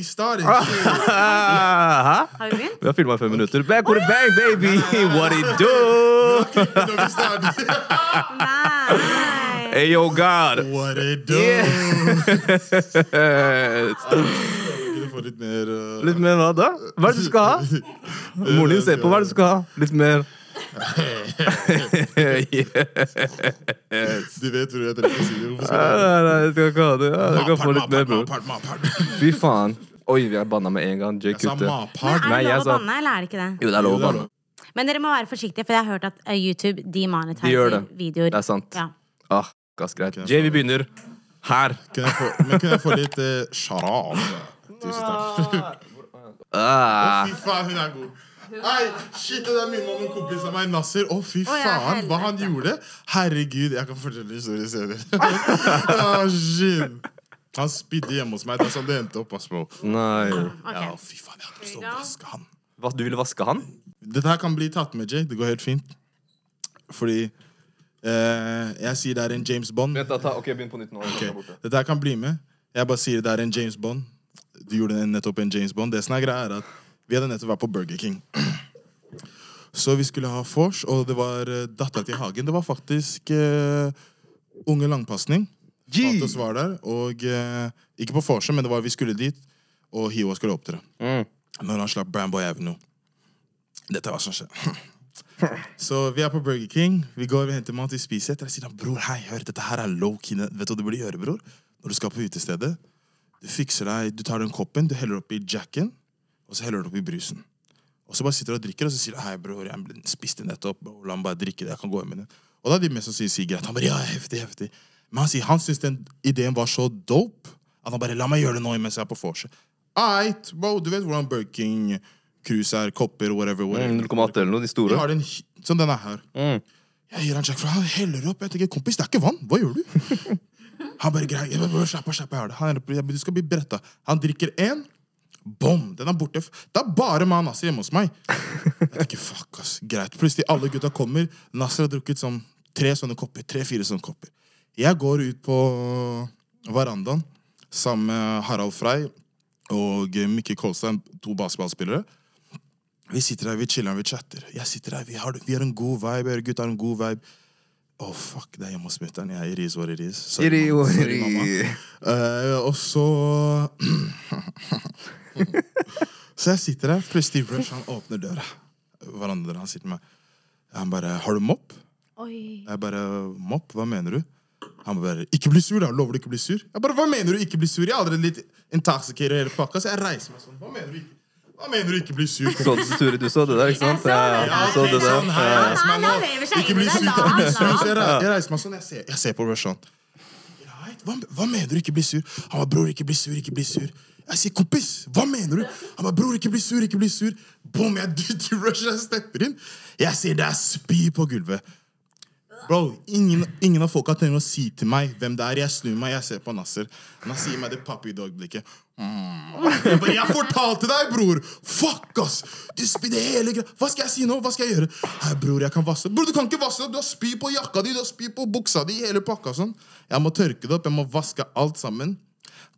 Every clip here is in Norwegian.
We started. Ah. Har vi begynt? Vi har filma i fem minutter. Back with a bang, baby! What it do? Når vi started. Nei. Hey, yo, God! What it do? Få litt mer uh, Litt mer hva da? Hva er det du skal ha? Moren din ser på. Hva er det du skal ha? Litt mer yes. Du vet hvor jeg trenger å si det. Hvorfor skal Nei, nei, nei, jeg skal ikke ha det. Ja, jeg kan få litt mer, bror. Fy faen. Oi, vi har banna med en gang. Mapart. Nei, er det jeg lov å sa- banne, eller er det ikke det? Jo, det er lov å er banne. Men dere må være forsiktige, for jeg har hørt at eh, YouTube De gjør demonetiserer det. videoer. Det er sant. Ja. Ah, gass greit. Jay, vi begynner her. Kunne jeg få, men kunne jeg få litt uh, sharam? Tusen takk. Ah. Fy faen, hun er god. Nei, shit, det er min mann og kompis av meg, Nasser. Å, fy Å, ja, faen, hva han gjorde. Herregud, jeg kan fortelle historien senere. ah, shit. Han spydde hjemme hos meg. Det er sånn det endte opp. ass, bro. Nei. Okay. Ja, fy faen, jeg hadde lyst til å vaske han. Hva, du ville vaske han? Dette her kan bli tatt med, Jay. Det går helt fint. Fordi eh, jeg sier det er en James Bond. Vent, da, ta, ok, begynn på nytt nå. Ok, Dette her kan bli med. Jeg bare sier det er en James Bond. Du gjorde en- nettopp en James Bond. Det som er greia, er at vi hadde nettopp vært på Burger King. Så vi skulle ha vors, og det var uh, dattera til Hagen. Det var faktisk eh, Unge Langpasning. Fatos var der, og eh, ikke på vorset, men det var vi skulle dit, og Hiwa skulle opptre. Mm. Når han slapp Bramboy Avenue. Dette er hva som skjer. Så vi er på Burger King. Vi går, vi henter mat, vi spiser etter. Jeg sier han, bror, hei, hør, dette her er low key. Vet du hva du burde gjøre, bror? Når du skal på utestedet. Du fikser deg, du tar den koppen, du heller oppi jacken, og så heller du oppi brusen. Og så bare sitter du og drikker, og så sier du hei, bror, jeg spiste nettopp, la meg bare drikke det, jeg kan gå hjem med det. Og da er de mest sier, sier greit. Han bare ja, heftig, heftig. Men han sier han syntes den ideen var så dope at han bare la meg gjøre det nå mens jeg er på vorset. Right, bro, du vet hvordan Burger King er, kopper, whatever. whatever. Mm, 0,8 eller noe, de store. har den som denne er her. Mm. Jeg gir han Jack, han heller opp. Jeg tenker, kompis, det er ikke vann. Hva gjør du? Han bare greier, Jeg bare, Slapp av, slapp av. Han du skal bli bretta. Han drikker én. Bom! Den er borte. Det er bare meg og Nasser hjemme hos meg. Jeg tenker, fuck, ass. Greit. Plutselig alle gutta kommer. Nasser har drukket sånn tre sånne kopper. Tre-fire sånne kopper. Jeg går ut på verandaen sammen med Harald Frey og Mikke Kolstein, to basketballspillere. Vi sitter her, vi chiller, vi chatter. Jeg sitter her, Vi har, vi har en god vibe. Gutta har en god vibe. Å, fuck, det er hjemme hos mutter'n. Jeg er iris what iris. is. Sorry, mamma. Sorry, mamma. Eh, og så Så jeg sitter der, plutselig Rush, han åpner døra. Hverandre, han sitter med Han bare 'Har du mopp?' Oi. Jeg bare 'Mopp? Hva mener du?' Han bare 'Ikke bli sur, da. Lover du ikke å bli sur?' Jeg bare 'Hva mener du ikke bli sur?' Jeg er allerede litt intoxicated hele pakka, så jeg reiser meg sånn. Hva mener du ikke? Hva mener du ikke bli sur? Så du, Sture, du så det der, ikke sant? Ja, du så det der. Sånn Ikke bli sur, ikke bli sur. Så jeg, jeg reiser meg sånn. Jeg ser, jeg ser på Rush sånn. Hva, hva mener du ikke bli sur? Han bare, bror, ikke bli sur, ikke bli sur. Jeg sier, kompis, hva mener du? Han bare, bror, ikke bli sur, ikke bli sur. Bom, jeg dytter Rush, jeg stepper inn. Jeg sier, det er spy på gulvet. Bro, ingen, ingen av folka trenger å si til meg hvem det er. Jeg snur meg, jeg ser på Nasser. Nasser sier meg det puppy dog-blikket. Mm. Jeg bare, jeg fortalte deg, bror! Fuck, ass! Du spydde hele greia. Hva skal jeg si nå? Hva skal jeg gjøre? Hei, bror, jeg kan vaske Bror, du kan ikke vaske det! Du har spy på jakka di, du har spy på buksa di, hele pakka sånn. Jeg må tørke det opp, jeg må vaske alt sammen.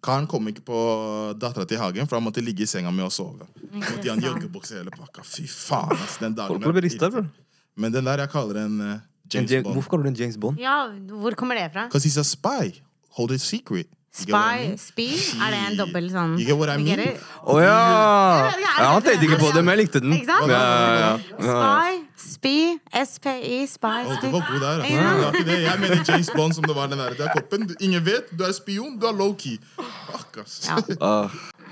Karen kom ikke på dattera til Hagen, for han måtte ligge i senga mi og sove. Måtte gi han joggebukse hele pakka. Fy faen, ass. Den dagen. Men den der jeg kaller den uh, En James James- Bond. Hvorfor kaller du den James Bond? Ja, hvor kommer det fra? Because he's a spy. Hold it secret. You get what I Spy? mean? Spy? Er det en dobbel sånn You get what I You get mean? it? Å ja! ja! Han tenkte ikke på det, men jeg likte den. Ikke sant? Ja, ja, ja. Spy, spy, SPI, spy, Å, spy. du var god der. Altså. Ja. Det var ikke det. Jeg mener James Bond som det var den der. Det er koppen. Du- Ingen vet. Du er spion. Du er low-key. Fuck, ass. Ja. Ah.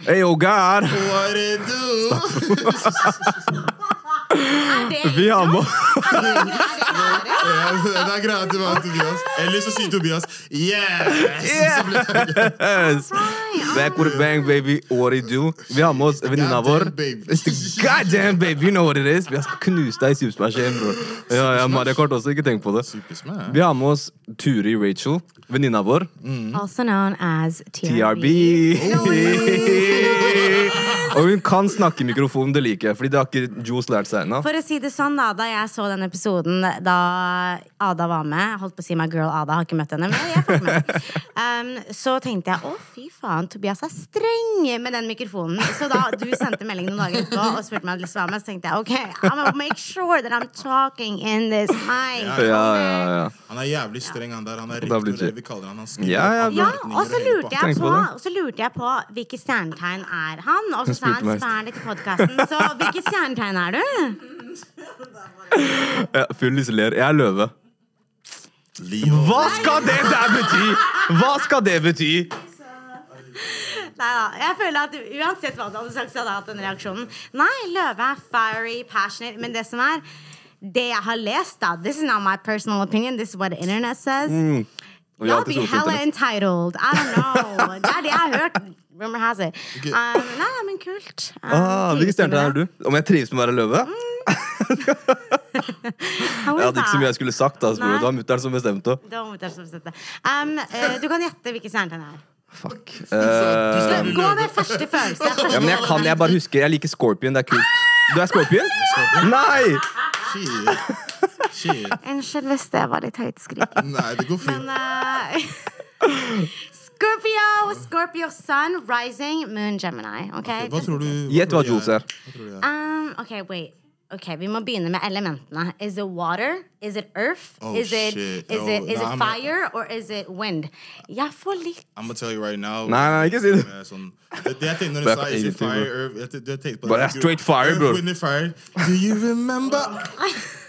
Hey, oh God! What it do? Er det Vi har med Ja, det er greia til meg, Tobias. Eller så sier Tobias yes! Yes! Back with a bang, baby. What it do? Vi har med oss venninna vår. The goddamn baby, you know what it is. Vi har knust deg i Supersmash-en, bror. Ja, ja, Maria Kort også, ikke tenk på det. Vi har med oss Turi Rachel, venninna vår. Also known as TRB. TRB. Og hun kan snakke i mikrofonen, det liker jeg, Fordi det har ikke Johs lært seg ennå. For å si det sånn, da, da jeg så den episoden da Ada var med holdt på å si my girl Ada, har ikke møtt henne, men jeg fikk med. Um, så tenkte jeg å, fy faen, Tobias er streng med den mikrofonen. Så da du sendte melding noen dager etterpå og spurte meg om jeg ville lyst være med, så tenkte jeg ok, I'm gonna make sure that I'm talking in this mic. Ja, Ja, ja, ja. Han er jævlig streng, han der. Han er rektor, det- vi kaller han. Han skriver Ja, ja, Ja, og så lurte jeg på, så lurte jeg på hvilke stjernetegn er han. Og så sa han spør litt i podkasten. Så hvilket stjernetegn er du? Ja, Fyllis ler. Jeg er løve. Leo. Hva skal det der bety?! Hva skal det bety?! Neida, jeg føler at Uansett hva du hadde sagt, så hadde jeg hatt den reaksjonen. Nei, løve er fiery, passionate. Men det som er det jeg har lest, da This is not my personal opinion. This is what the internet says. Mm. Og vi har Y'all alltid be trodd på hella entitled. I don't know. Det er det jeg har hørt. Rumor has it. Okay. Um, nei, nei, men kult. Um, Ah, Hvilken stjernetegn er du? Om jeg trives med å være løve? Mm. Jeg hadde ikke så mye jeg skulle sagt. Altså, det var mutter'n som bestemte. Det var som bestemte. Um, uh, du kan gjette hvilke stjernetegn det er. Fuck. Du skal- Gå med første følelse. ja, men jeg kan, jeg bare husker Jeg liker Scorpion. Det er kult. Du er Scorpion? Nei! Shit. Shit. Unnskyld hvis det var litt høyt skrik. Nei, det går fint. Men eh, Scorpio, Scorpio Sun, Rising, Moon, Gemini. Ok, Hva tror du hva Gjett tror hva Jules jeg er. Hva tror du jeg er? Um, ok, wait. Ok, Vi må begynne med elementene. Is it water? Is it earth? Oh, is it, shit. is Oh, it, is nah, it I'm- fire? Or is it wind? Jeg får litt I'm gonna tell you right now. Nei, nei, ikke si det. Sånn, det, det jeg tenkte når du sa Is it fire, earth jeg, te- jeg tenkte på Bare straight fire, Earth, bro. wind and fire. Do you remember?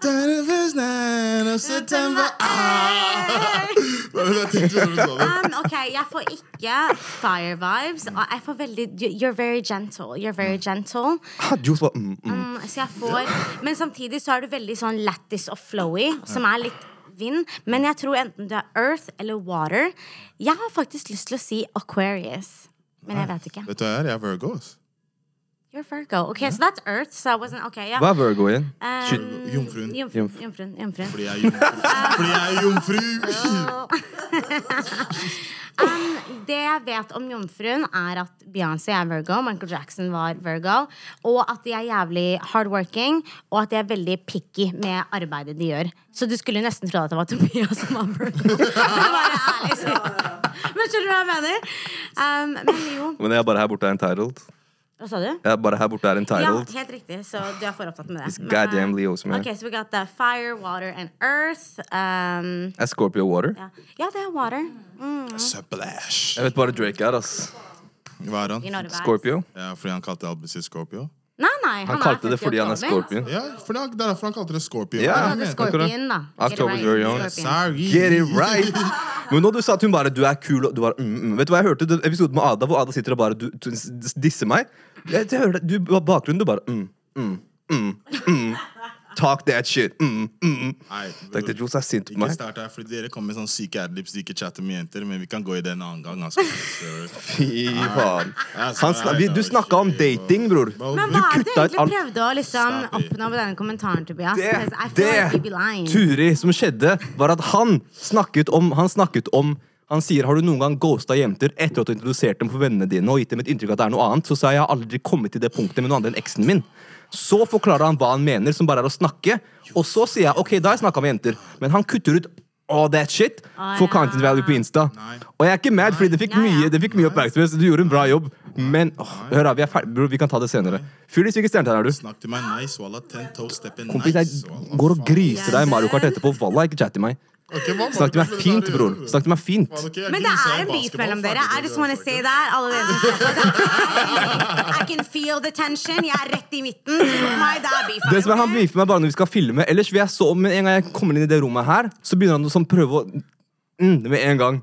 The first night of September ah! Um, Ok, jeg får ikke fire vibes. Jeg får veldig You're very gentle. You're very gentle. Ah, mm, mm. Um, så jeg får Men samtidig så er du veldig sånn lattis og flowy, som er litt vind. Men jeg tror enten du er earth eller water. Jeg har faktisk lyst til å si Aquarius. Men jeg vet ikke. Vet du hva jeg er? Jeg er Virgos. You're Virgo. Okay, so that's earth. So I wasn't Okay, yeah. Hva er Virgo igjen? Um. Jomfruen. Jomfruen. Jomfruen. jomfruen. Fordi jeg er jomfru. Fordi jeg er jomfru. Um, det jeg vet om jomfruen, er at Beyoncé er Virgo, Michael Jackson var Virgo, og at de er jævlig hardworking, og at de er veldig picky med arbeidet de gjør. Så du skulle nesten tro at det var Tobias som var Virgo. Bare ærlig. Men skjønner du hva jeg mener? Um, men jo, Men jeg er bare her borte er entitled. Hva sa du? Er bare her borte er Ja, helt riktig. Så du er for opptatt med det. It's goddamn Leo som er- Ok, so we got the fire, water and earth. Um, Er Scorpio water? ja. ja, det er water. Mm, Splash. Jeg vet bare Drake er, ass. Hva er han? you know. Scorpio? Ja, fordi han kalte albumet sitt Scorpio? Nei, nei. Han han kalte det fordi han er. Scorpion. Ja, for det er er derfor han kalte det scorpion. Ja. Er Ja? Scorpion, da. Get it right. Sorry. Get it right! Men når du sa at hun bare 'du er kul' og du bare mm, mm. Vet du hva jeg hørte? Den episoden med Ada hvor Ada sitter og bare du, du, disser meg. Jeg, jeg hører det, du har bakgrunnen, du bare mm, mm, mm, mm. Talk that shit. Mm, mm. Nei, Det Jules er sint på meg. Ikke start her, fordi dere kommer med sånne syke adlibs de ikke chatter med jenter, men vi kan gå i det en annen gang. Altså. Fy faen. Han snak, vi, du snakka om dating, bror. Men hva er det du egentlig prøvde å liksom oppnå med denne kommentaren, Tobias? Det, det Turi, som skjedde, var at han snakket om Han snakket om han sier har du noen gang ghosta jenter etter at du har introdusert dem for vennene dine og gitt dem et inntrykk at det er noe annet. Så sa jeg jeg har aldri kommet til det punktet med noe annet enn eksen min. Så forklarer han hva han mener, som bare er å snakke. Og så sier jeg ok, da har jeg snakka med jenter. Men han kutter ut all that shit for content value på Insta. Og jeg er ikke mad, fordi det fikk mye, det fikk mye oppmerksomhet. Så du gjorde en bra jobb. Men åh, hør da, vi er ferdig, bror. Vi kan ta det senere. Fyrdis, hvilke stjernetegn er du? Snakk til meg nice, walla. Ten toes, step in Kompis, jeg går og griser deg i Mario Kart etterpå. Walla, ikke chat til meg. Ok, hva var Snakk til meg fint, bror. Snakk til meg fint. Men det er en beef mellom dere. I just wanna say that. Alle dere som ser på. I can feel the tension. Jeg er rett i midten. My, det er beef. Det som er Han beefer meg bare når vi skal filme. Ellers vil jeg så, Med en gang jeg kommer inn i det rommet her, så begynner han å sånn prøve å mm, Med en gang.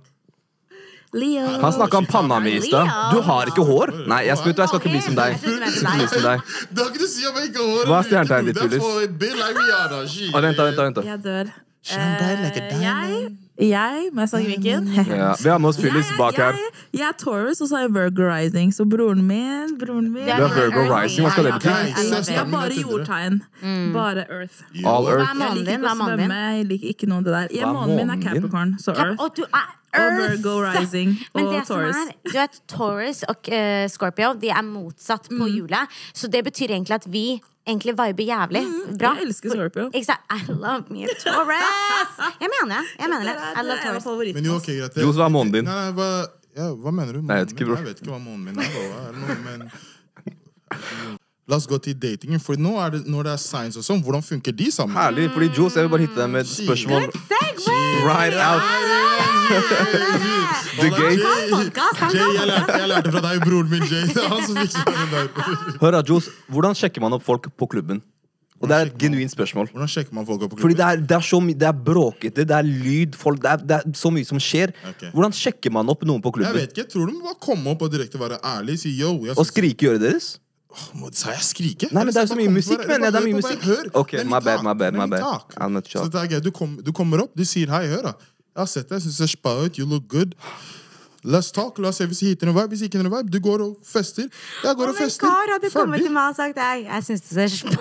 Leo. Han snakka om panna mi i stad. Du har ikke hår. Nei, jeg skal, jeg skal ikke bli som deg. Bli som deg. Det har ikke du si om jeg ikke har Hva er stjernetegnet ditt, Det Julius? Ah, vent, vent, vent. Jeg dør. Eh, jeg, jeg, må jeg snakke i mikken? Ja, vi har med oss Phyllis bak her. Jeg, jeg er Taurus, og så er jeg Virgo Rising. Så broren min broren min Du er Virgo Rising. Hva skal det bety? Det er bare jordtegn. Bare Earth. All Hva er månen din? Hva er mannen din? Jeg liker ikke noe av det der. Ja, månen min er? Capricorn, så Earth. Og du er Og Earth. Virgo Rising Men og Taurus. er, du vet, Taurus og uh, Scorpio De er motsatt på Mm. hjulet. Så det betyr egentlig at vi egentlig viber jævlig bra. Mm, Jeg elsker Scorpio. I love me a Taurus! Jeg mener det. Jeg mener det. I love Taurus. Men jo, okay, greit. Jo, så er månen din. Nei, hva, Ja, hva mener du? Nei, jeg vet ikke, Månen min? Jeg vet ikke hva månen min er. Da. Er det noe, men... La oss gå til datingen, for nå er det, når det er science og sånn, hvordan funker de sammen? Herlig, fordi Jules, jeg vil bare hitte deg med et spørsmål right out the gate. Jay, jeg lærte, jeg lærte fra deg, broren min, Jay. Det er han som fikser den der. Hør da, Jules, hvordan sjekker man opp folk på klubben? Og det er et genuint spørsmål. Hvordan sjekker man folk opp på Fordi klubben? det er, det er så mye, det er bråkete, det er lyd, folk, det er, det er så mye som skjer. Okay. Hvordan sjekker man opp noen på klubben? Jeg vet ikke, jeg tror du må bare komme opp og direkte være ærlig. Si yo. Jeg Og synes- skrike i øret deres? Sa jeg skrike? Nei, men det er jo så mye musikk, men mener jeg. Det er mye musikk. Ok, my bad, my bad, my bad. I'm not Så det er greit. Du, kom, du kommer opp, du sier hei, hør da. Jeg har sett deg, jeg du ser spa ut, you look good. Let's talk, la oss se hvis jeg hitter en vibe. Hvis ikke en vibe, du går og fester. Jeg går og Om en fester. kar hadde kommet til meg og sagt hei, Jeg syns du ser spa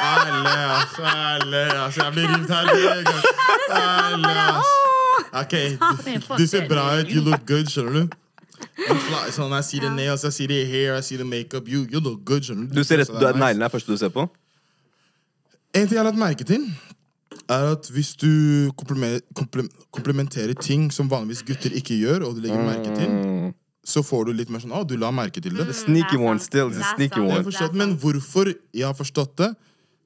Ærlig, altså. Ærlig, altså. Jeg blir rivet her. Ærlig. Ok, du, du ser bra ut. You look good, skjønner du? You fly- Sånn, jeg sier det nails, jeg sier det hair, jeg sier det makeup. You, you look good, skjønner du? Du ser rett, du er neglene er første du ser på? En ting jeg har lagt merke til, er at hvis du komplementerer ting som vanligvis gutter ikke gjør, og du legger merke til, Mm. så får du litt mer sånn Å, du la merke til det. Sneaky det er one still. Det The sneaky one. forstått, men hvorfor jeg har forstått det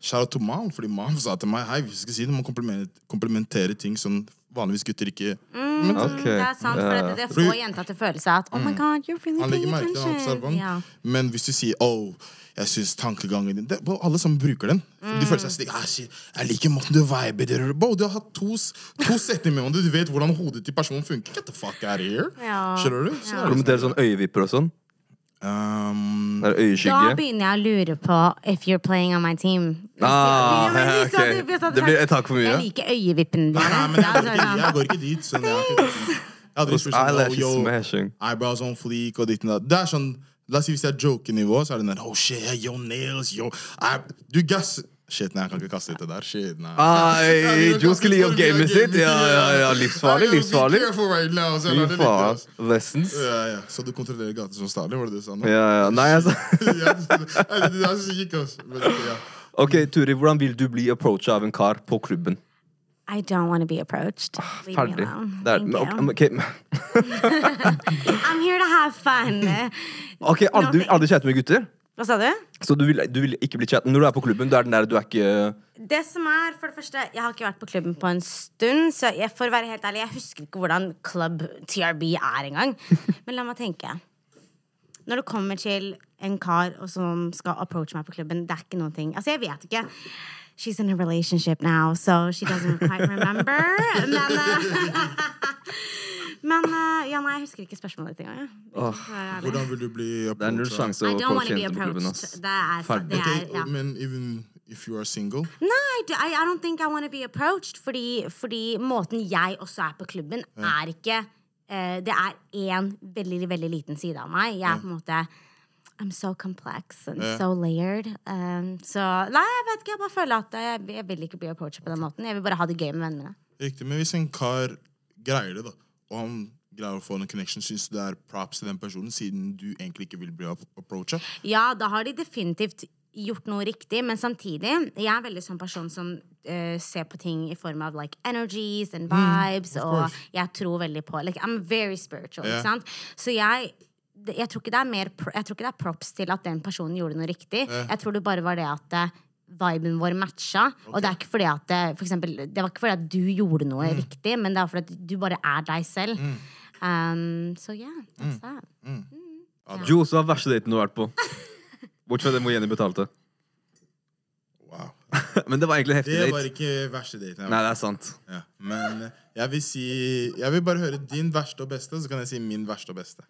Shout out to mom, fordi mom sa til meg Hei, vi skal si det, du må komplementere, komplementere ting som vanligvis gutter ikke Mm, Ok, Det er sant, for ja. det, det Fordi- får jenta til følelse seg at Oh my god, you're really Han legger paying merke til han attention. Ja. Men hvis du sier oh, jeg syns tankegangen din det, Alle som bruker den. De føler seg slik ah, Jeg liker måten du viber du har hatt to, to setninger med hverandre. Du vet hvordan hodet til personen funker. Get the fuck out of here. Ja. Skjønner du? Så er det Kommenterer sånn øyevipper og sånn. Um, Da begynner jeg å lure på if you're playing on my team. Ah, Jeg okay. begynner- Det blir et hakk for mye. Jeg liker øyevippene dine. Nei, men jeg Det går ikke, sånn- jeg går ikke dit. Sånn, jeg, hadde lyst til sånn, eyebrows on fleek og ditt og datt. Det er sånn, La oss si hvis det er jokenivå, så er det den der oh shit, yo nails, yo I, Du gass Shit, nei, jeg kan ikke kaste ut det der. Shit, nei. Ai, Joe skulle gi opp gamet sitt. Ja, ja, ja. Livsfarlig, livsfarlig. Be careful right now, så jeg Fy faen. Lessons. Ja, ja. Så du kontrollerer gaten som Stalin, var det det du sa nå? Ja, ja. Nei, altså. Ok, Turi, hvordan vil du bli approachet av en kar på klubben? I don't want to be approached. Leave me Ferdig. alone. Det er, Thank men, you. ok, ok. I'm here to have fun. Ok, aldri, aldri chatte med gutter? Hva sa du? Så du vil, du vil ikke bli chatten Når du er på klubben, du er den der du er ikke Det som er, for det første, Jeg har ikke vært på klubben på en stund. Så jeg, for å være helt ærlig, jeg husker ikke hvordan club TRB er engang. Men la meg tenke. Når det kommer til en kar som skal approache meg på klubben, det er ikke noen ting Altså, jeg vet ikke. She's in a relationship now, so she doesn't quite remember. Men, eh, men uh, ja, nei, jeg husker ikke spørsmålet ditt engang. Hvordan vil du bli Det er null sjanse å få want approache to be jenter på klubben. ass. Det er, Ferdig. er, ja. Men even if you are single Nei, I, I don't think I want to be approached. Fordi, fordi måten jeg også er på klubben, er ikke uh, Det er én veldig, veldig liten side av meg. Jeg er på en måte I'm so complex and yeah. so layered. Um, så nei, jeg vet ikke. Jeg bare føler at jeg, jeg vil ikke bli approached på den måten. Jeg vil bare ha det gøy med vennene mine. Riktig, men hvis en kar greier det, da, og han greier å få en connection, syns du det er props til den personen, siden du egentlig ikke vil bli approacha? Ja, da har de definitivt gjort noe riktig, men samtidig Jeg er veldig sånn person som uh, ser på ting i form av like energies and vibes, mm, og jeg tror veldig på like, I'm very spiritual, yeah. ikke sant? Så jeg jeg tror, ikke det er mer, jeg tror ikke det er props til at den personen gjorde noe riktig. Jeg tror det bare var det at eh, viben vår matcha. Og det er ikke fordi at det, for eksempel, Det var ikke fordi at du gjorde noe Mm. riktig, men det er fordi at du bare er deg selv. Um, så yeah, that's Mm. that. Jules, hva er verste daten du har vært på? Bortsett fra den hvor Jenny betalte. Wow. Men det var egentlig en heftig date. Det var ikke verste daten. Nei, det er sant. Ja. Men eh, jeg vil si Jeg vil bare høre din verste og beste, så kan jeg si min verste og beste.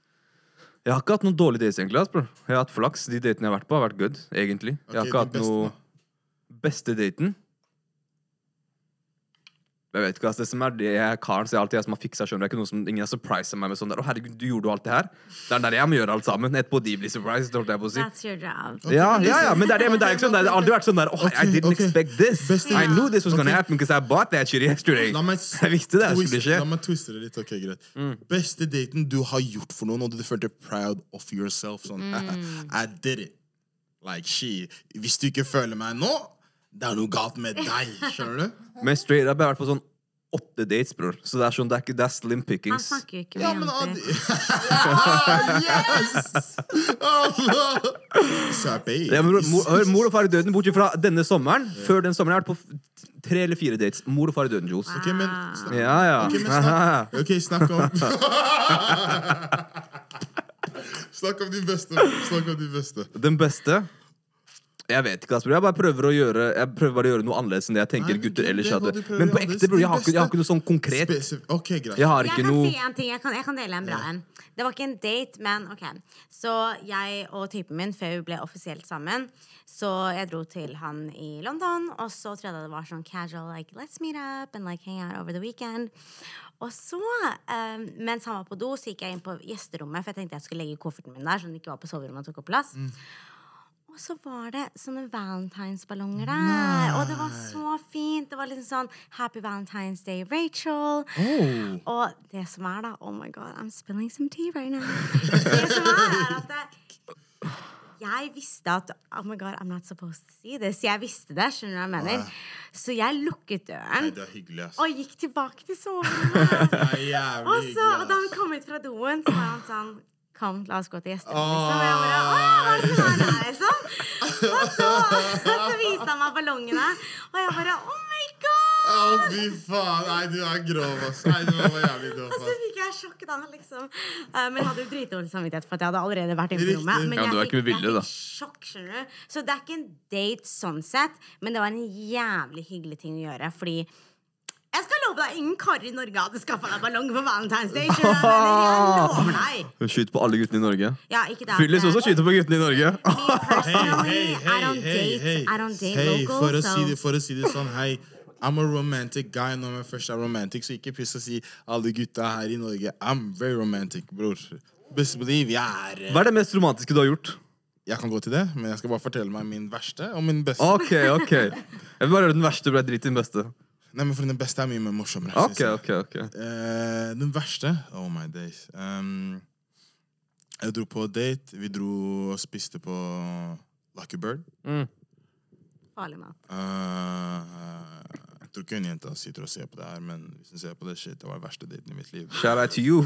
Jeg har ikke hatt noen dårlige dates, egentlig. bro. Jeg har hatt flaks. De datene jeg har vært på, har vært good, egentlig. Jeg har ikke hatt noe da. Beste daten? Jeg vet ikke, hva, Det som er det er karen, så jeg alltid jeg som har fiksa. skjønner du. Det er ikke noe som ingen har surprisa meg med sånn der. Å, herregud, du gjorde jo alt det her. Det er der jeg må gjøre alt sammen. Etterpå de blir surprised, holdt jeg på å si. That's your job. Ja, ja, ja, men det er det, men det er ikke sånn. Det har aldri vært sånn der oh, I didn't okay. expect this. Beste- I knew this was gonna Ok. happen because I bought that shit yesterday. La meg, Jeg visste det twist- skulle skje. La meg twiste det litt. ok, greit Beste daten du har gjort for noen, og du følte proud of yourself. Sånn, I did it. Like, she. Hvis du ikke føler meg nå, det er noe galt med deg. Skjønner du? Men straight up, jeg har vært på sånn åtte dates, bror. Så det er sånn, det er, ikke, det er slim Han pickings. snakker jo ikke Ja, men jenter. ah, Yes! Allah! Sappy. Ja, men mor, hør, mor og far i døden, bortsett fra denne sommeren. Før den sommeren jeg har vært på tre eller fire dates. Mor og far i døden, Jules. Ok, men snak- Ja, ja. Okay, men snakk, okay, snakk om Snakk om din beste. Snakk om din beste. Den beste Jeg vet ikke. Jeg bare prøver å gjøre Jeg prøver bare å gjøre noe annerledes enn det jeg tenker Nei, gutter ellers er hadde. Men på ekte, bror, jeg har ikke, jeg har ikke noe sånn konkret. Spesif ok, greit. Jeg har Jeg kan noe si en ting. Jeg kan, jeg kan dele en bra en. Det var ikke en date, men ok. Så jeg og typen min, før vi ble offisielt sammen, så jeg dro til han i London, og så trodde jeg det var sånn casual, like, let's meet up and like hang out over the weekend. Og så, um, mens han var på do, så gikk jeg inn på gjesterommet, for jeg tenkte jeg skulle legge kofferten min der, så den ikke var på soverommet og tok opp plass. Og så var det sånne valentinsballonger der. Og det var så fint. Det var liksom sånn Happy Valentine's Day, Rachel. Oh. Og det som er, da Oh my god, I'm spilling some tea right now. Det som er, er at det, jeg visste at Oh my god, I'm not supposed to see this. Jeg visste det. Skjønner du hva jeg mener? Så jeg lukket Nei, døren er hyggelig, og gikk tilbake til soverommet. Er Og så, og da han kom ut fra doen, så var han sånn Kom, la oss gå til gjesterommet. Liksom. Og jeg bare, Å hva er det som er her, liksom? Og så, så viste han meg ballongene, og jeg bare Oh my god! Å, fy faen. Nei, du er grov, ass. Nei, du var jævlig grov, Og så fikk jeg sjokk da, liksom. Eh, Men jeg hadde jo dritdårlig samvittighet for at jeg hadde allerede vært inne på rommet. Men Ja, jeg du er fikk, vilje, jeg fikk sjokk, skjønner du. Så det er ikke en date sånn sett, men det var en jævlig hyggelig ting å gjøre, fordi jeg skal love deg, ingen karer i Norge hadde skaffa deg ballong på Valentine's Day. Jeg? Jeg lover deg. Skyt på alle guttene i Norge. Ja, ikke det. Fyllis også skyter på guttene i Norge. Hei, hei, hei, for å, si det, for å si det sånn, hei. I'm a romantic guy når jeg først er romantic, så ikke piss å si alle gutta her i Norge. I'm very romantic, bror. Best believe jeg er Hva er det mest romantiske du har gjort? Jeg kan gå til det, men jeg skal bare fortelle meg min verste og min beste. Ok, ok. Jeg vil bare høre den verste, ble drit i den beste. Nei, men for Den beste er mye mer morsommere. Ok, ok, ok. uh, den verste Oh my days. Um, jeg dro på date. Vi dro og spiste på Lucky Bird. farlig mat. Uh, jeg tror ikke en jente sitter og ser på det her, men hvis hun ser på det, shit, det var den verste daten i mitt liv. Shout out to you.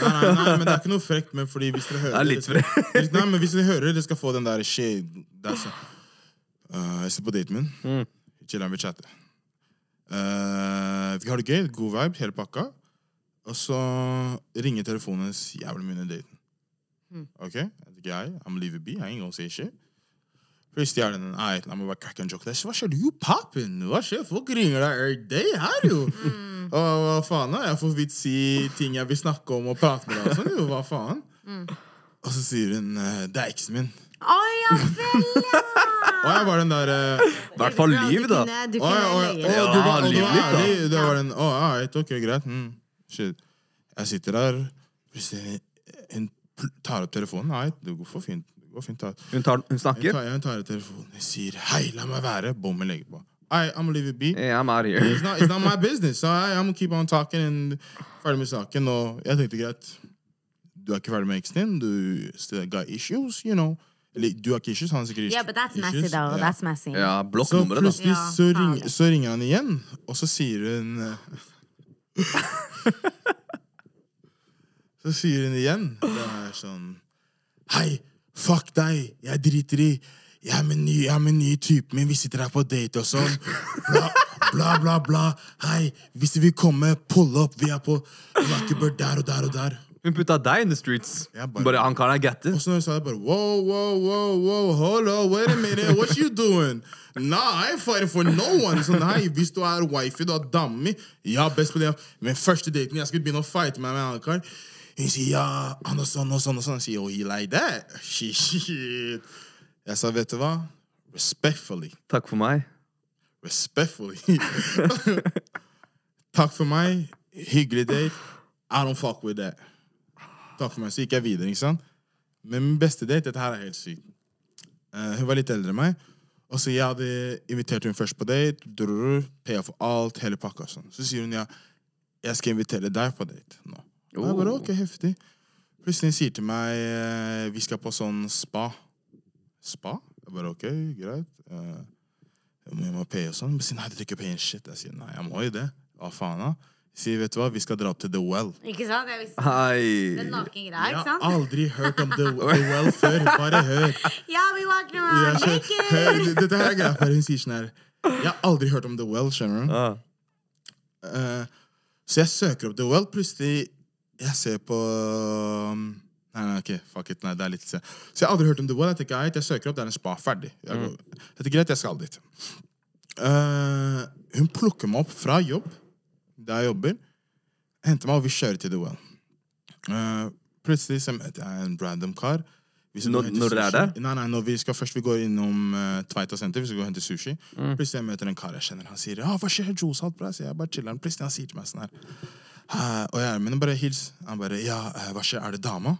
Nei, nei, nei, men det er ikke noe frekt, men fordi hvis dere hører Det er litt det, skal- Nei, men hvis dere hører dere skal få den der shit det så, Eh, Jeg sitter på daten min. Mm. Chiller'n, vi chatter. Eh, vi har det gøy, god vibe, hele pakka. Og så ringer telefonen hennes jævlig mye under daten. Ok, guy, I'm leaving be, I ain't gonna say shit. Først er den, alright, la meg bare crack en joke. Hva skjer, er jo poppin'? Hva skjer, folk ringer deg every day her jo. Og hva faen da, jeg får vidt si ting jeg vil snakke om og prate med deg og sånn jo, hva faen? Og så sier hun, eh, det er eksen min. Oi, ja vel, ja! Var den der, eh, I hvert fall liv, da. Du Å, ja, å, å, du var, du var litt, da. ærlig. Det var den, å, alright, ok, greit. Mm. Shit. Jeg sitter der, plutselig hun pl- tar opp telefonen. Nei, det går for fint. Det går fint. Hun, tar, hun Jeg snakker. tar, jeg tar opp telefonen. Jeg sier, hei, la meg være. Bommen legger på. Alright, I'm gonna leave it be. Hey, I'm out here. It's not, it's not my business. So I, I'm gonna keep on talking and ferdig med saken. Og jeg tenkte greit, du er ikke ferdig med eksen din. Du still got issues, you know. Eller du har ikke issues, han har sikkert Yeah, but that's messy, issues. though. Yeah. That's messy. Ja, blokk Så nummeret, da. plutselig så, ring, så ringer han igjen, og så sier hun Så sier hun igjen Det er sånn Hei, fuck deg, jeg driter i Jeg er med ny, jeg er med ny typen min, vi sitter her på date og sånn Bla, bla, bla, bla Hei, hvis du vil komme, pull up Vi er på Luckybird der og der og der Hun putta deg in the streets. Bare- Bare han karen er gatte. Og så når jeg sa det, bare wow, wow, wow, wow, hold on, wait a minute, what you doing? Nah, I ain't fighting for no one. Sånn, nei, hvis du er wifey, du er dame mi, ja, best på det. Men første daten, jeg skulle begynne å fighte meg med en annen kar. Hun sier ja, han og sånn og sånn og sånn. Jeg sier, oh, he like that? Shit. Jeg sa, vet du hva? Respectfully. Takk for meg. Respectfully. Takk for meg. Hyggelig date. I don't fuck with that. Takk for meg. Så gikk jeg videre, ikke sant? Men min beste date, dette her er helt sykt. Uh, hun var litt eldre enn meg. Og så jeg hadde invitert hun først på date. Drrr, Paya for alt, hele pakka. Sånn. Så sier hun ja, jeg skal invitere deg på date nå. Og jeg bare, ok, heftig. Plutselig sier til meg uh, vi skal på sånn spa. Spa? Jeg bare, ok, greit. Uh, jeg må, jeg må paye og sånn. Men sier nei, du trenger ikke paye en shit. Jeg sier nei, jeg må jo det. Hva faen, da? Sier, vet du hva, vi skal dra til The Well. Ikke sant? Jeg visste Hei. ikke Nakengreia, Jeg har aldri hørt om The, The Well før. Bare hør. Ja, vi våkner skjønner- naked! Dette her er greia, for hun sier sånn her Jeg har aldri hørt om The Well, skjønner du? Ah. Uh, så jeg søker opp The Well, plutselig Jeg ser på um, Nei, nei, ok, fuck it, nei, det er litt Så jeg har aldri hørt om The Well. Jeg tenker, jeg søker opp, det er en spa, ferdig. Jeg, går, jeg tenker, greit, jeg skal dit. Uh, hun plukker meg opp fra jobb, der jeg jobber, henter meg, og vi kjører til The Well. Uh, plutselig så møter jeg en random kar. Når- når dere er det? Nei, nei, når vi skal først vi går innom uh, Tveita senter, vi skal gå og hente sushi. Plutselig jeg møter en kar jeg kjenner. Han sier hva skjer, Juice, alt bra? Så jeg bare chiller'n. Plutselig han sier til meg sånn her uh, Og jeg men bare hils. Han bare ja, uh, hva skjer, er det dama?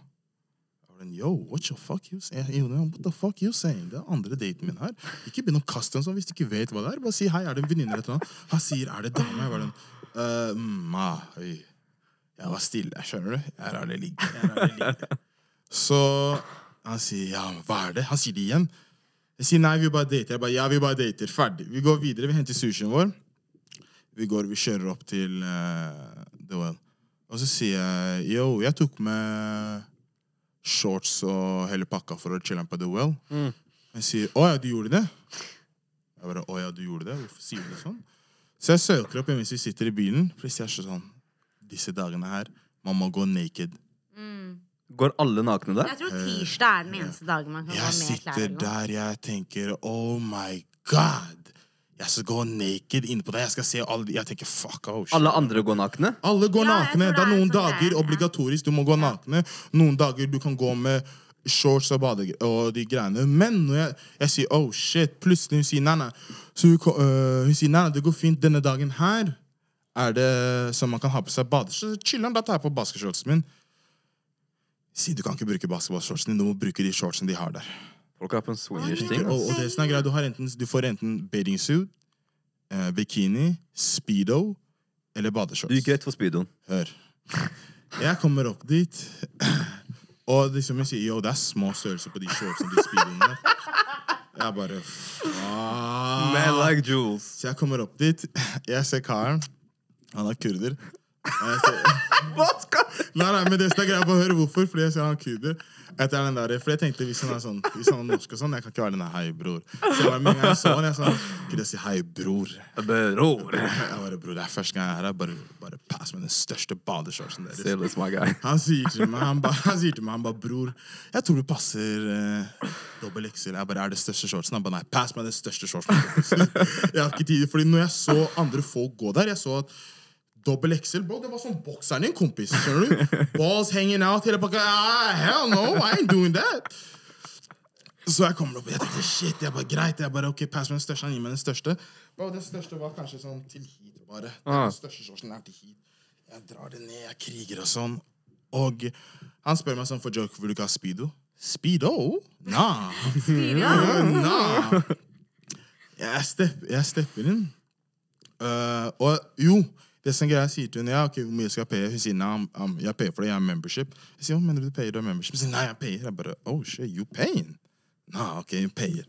Yo, what the fuck you saying? You know, what the fuck you saying? Det er andre daten min her. Ikke begynn å kaste en sånn hvis du ikke vet hva det er. Bare si hei, er det en venninne eller noe? Han sier er det dame? Jeg bare «Øh, mm, ah. Jeg var stille, skjønner du? Jeg lar det ligge. Jeg lar det ligge. Så han sier ja, hva er det? Han sier det igjen. Jeg sier nei, vi bare dater. Jeg bare, ja, vi bare dater. Ferdig. Vi går videre, vi henter sushien vår. Vi går, vi kjører opp til uh, The Well. Og så sier jeg yo, jeg tok med shorts og hele pakka for å chille på The Well. Jeg sier å ja, du gjorde det? Jeg bare å ja, du gjorde det? Hvorfor sier du det sånn? Så jeg søker opp mens vi sitter i bilen. for er ser sånn Disse dagene her, man må gå naked. Går alle nakne der? Jeg tror tirsdag er den eneste dagen man kan Jeg gå med klær. sitter eller der, jeg tenker oh my god. Jeg skal gå naked inne på det. Jeg skal se alle Jeg tenker fuck oh, shit. Alle andre går nakne? Alle går Ja, nakne. Det er noen sånn det er, dager obligatorisk du må gå nakne. Noen dager du kan gå med shorts og bade og de greiene. Men når jeg, jeg sier oh shit, plutselig hun sier nei, nei. Så hun, øh, hun sier nei, det går fint denne dagen her. Er det som man kan ha på seg badeshorts? Chiller'n, da tar jeg på basketshortsen min. Si du kan ikke bruke basketballshortsen din, du må bruke de shortsene de har der. Folk har på en swingers-ting. Og, og det som er greit, du, har enten, du får enten bathing suit, eh, bikini, speedo eller badeshorts. Du gikk rett for speedoen. Hør. Jeg kommer opp dit, og liksom jeg sier, yo, det er små størrelser på de shortsene, de speedoene. Jeg bare, faen. Man like Jules. Så jeg kommer opp dit, jeg ser karen, han er kurder. Hva skal Nei, nei, men det er greia, å høre hvorfor. Fordi jeg ser han kuder. Etter den der, for jeg tenkte hvis han er sånn Hvis han er norsk og sånn, jeg kan ikke være den der hei, bror. Så jeg bare, med en gang jeg sa Kunne jeg si hei, bror? Bror. Jeg bare, bror, det er første gang jeg er her. Bare, bare pass med den største badeshortsen deres. Still my guy. Han sier til meg, han ba, han sier til meg, han bare, bror, jeg tror du passer uh, dobbel XL. Jeg bare, er det største shortsen? Han bare, nei, pass meg den største shortsen. jeg har ikke tid, fordi når jeg så andre folk gå der, jeg så at dobbel XL, bro, det var sånn bokseren din, kompis, skjønner du? Balls hanging out, hele pakka, ah, hell no, I ain't doing that. Så jeg kommer opp, og jeg tenkte, shit, jeg bare, greit, jeg bare, ok, pass meg den største, han gir meg den største. Bro, den største var kanskje sånn til hit, bare. Ah. Den største shortsen er til hit. Jeg drar det ned, jeg kriger og sånn. Og han spør meg sånn for joke, vil du ikke ha speedo? Speedo? Nah. speedo? nah. Jeg, step, jeg stepper inn. Uh, og jo, det som greia, sier til hun, ja, okay, hvor mye skal jeg paye? Hun sier, nei, um, jeg payer for det, jeg har membership. Jeg sier, hva mener du du payer, du har membership? Hun sier, nei, jeg payer. Jeg bare, oh shit, you paying? Nah, ok, you payer.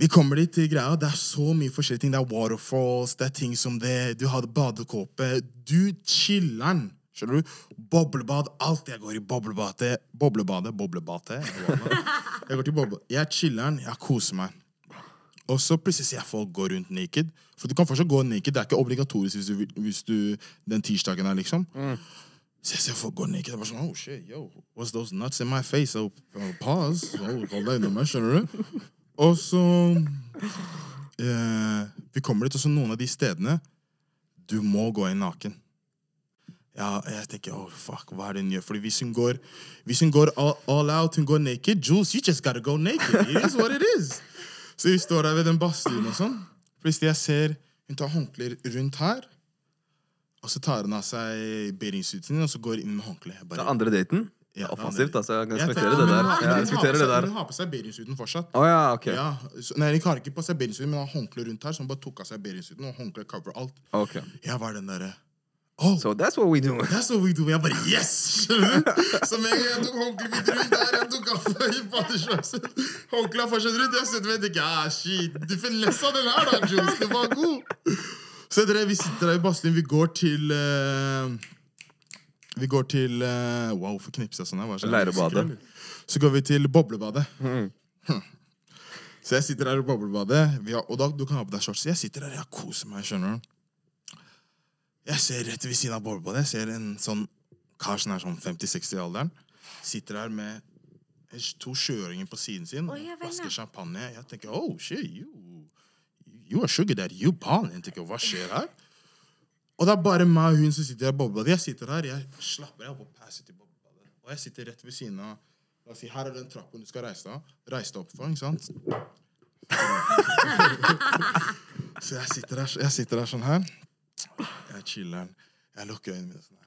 Vi kommer dit til greia, det er så mye forskjellige ting. Det er waterfalls, det er ting som det, du har badekåpe, du chiller'n. Skjønner du? Boblebad, alt jeg går i boblebadet, boblebadet, boblebadet. Jeg går til boble, jeg chiller'n, jeg koser meg. Og så plutselig ser jeg folk gå rundt naked. For du kan fortsatt gå naked, det er ikke obligatorisk hvis du, hvis du den tirsdagen her, liksom. Så jeg ser folk gå naked, Jeg bare sånn, oh shit, yo, what's those nuts in my face? Oh, oh, pause. Oh, hold deg unna meg, skjønner du? Og så eh, Vi kommer dit, og så noen av de stedene Du må gå inn naken. Ja, jeg tenker, oh fuck, hva er det hun gjør? Fordi hvis hun går, hvis hun går all, all out, hun går naked, Jules, you just gotta go naked. It is what it is. Så vi står der ved den badstuen og sånn. Plutselig jeg ser hun tar håndklær rundt her. Og så tar hun av seg bathingsuiten sin, og så går inn med håndkle. Det er andre daten. Ja, Det er offensivt, altså. Jeg Jeg respekterer det Jeg respekterer der. Hun har på seg bathingsuiten fortsatt. Oh, ja, ok. Ja, så, nei, Hun har ikke på seg bathingsuiten, men har håndkle rundt her, så hun bare tok av seg bathingsuiten, og håndkle cover alt. Okay. Jeg var den derre Oh, So that's what we do. that's what we do. Jeg bare yes! Skjønner du? Så med en gang jeg tok håndkleet mitt rundt der, jeg tok av meg badeshortsen. Håndkleet er fortsatt rundt. Jeg sitter og tenker ah, shit, du finessa den her, da, Jules. Den var god. Så dere, vi sitter her i badstuen. Vi går til uh, Vi går til uh, Wow, hvorfor knipser jeg sånn? her? Er Leirebadet. Så går vi til boblebadet. Hm. Så jeg sitter her i boblebadet, vi har, og da, du kan ha på deg shorts. Jeg sitter her, jeg koser meg, skjønner du. Jeg ser rett ved siden av boblebadet. Jeg ser en sånn kar som er sånn 50-60 i alderen. Sitter her med to sjøøringer på siden sin. og vel, champagne. Jeg tenker oh shit, you, you are sugar daddy, you balling. Jeg tenker, hva skjer her? Og det er bare meg og hun som sitter i boblebadet. Jeg sitter her, jeg slapper av og passer til boblebadet. Og jeg sitter rett ved siden av La oss si, Her er den trappen du skal reise deg reise deg opp for. ikke sant? Så jeg sitter her, jeg sitter her sånn her. Jeg chiller'n. Jeg lukker øynene mine sånn her.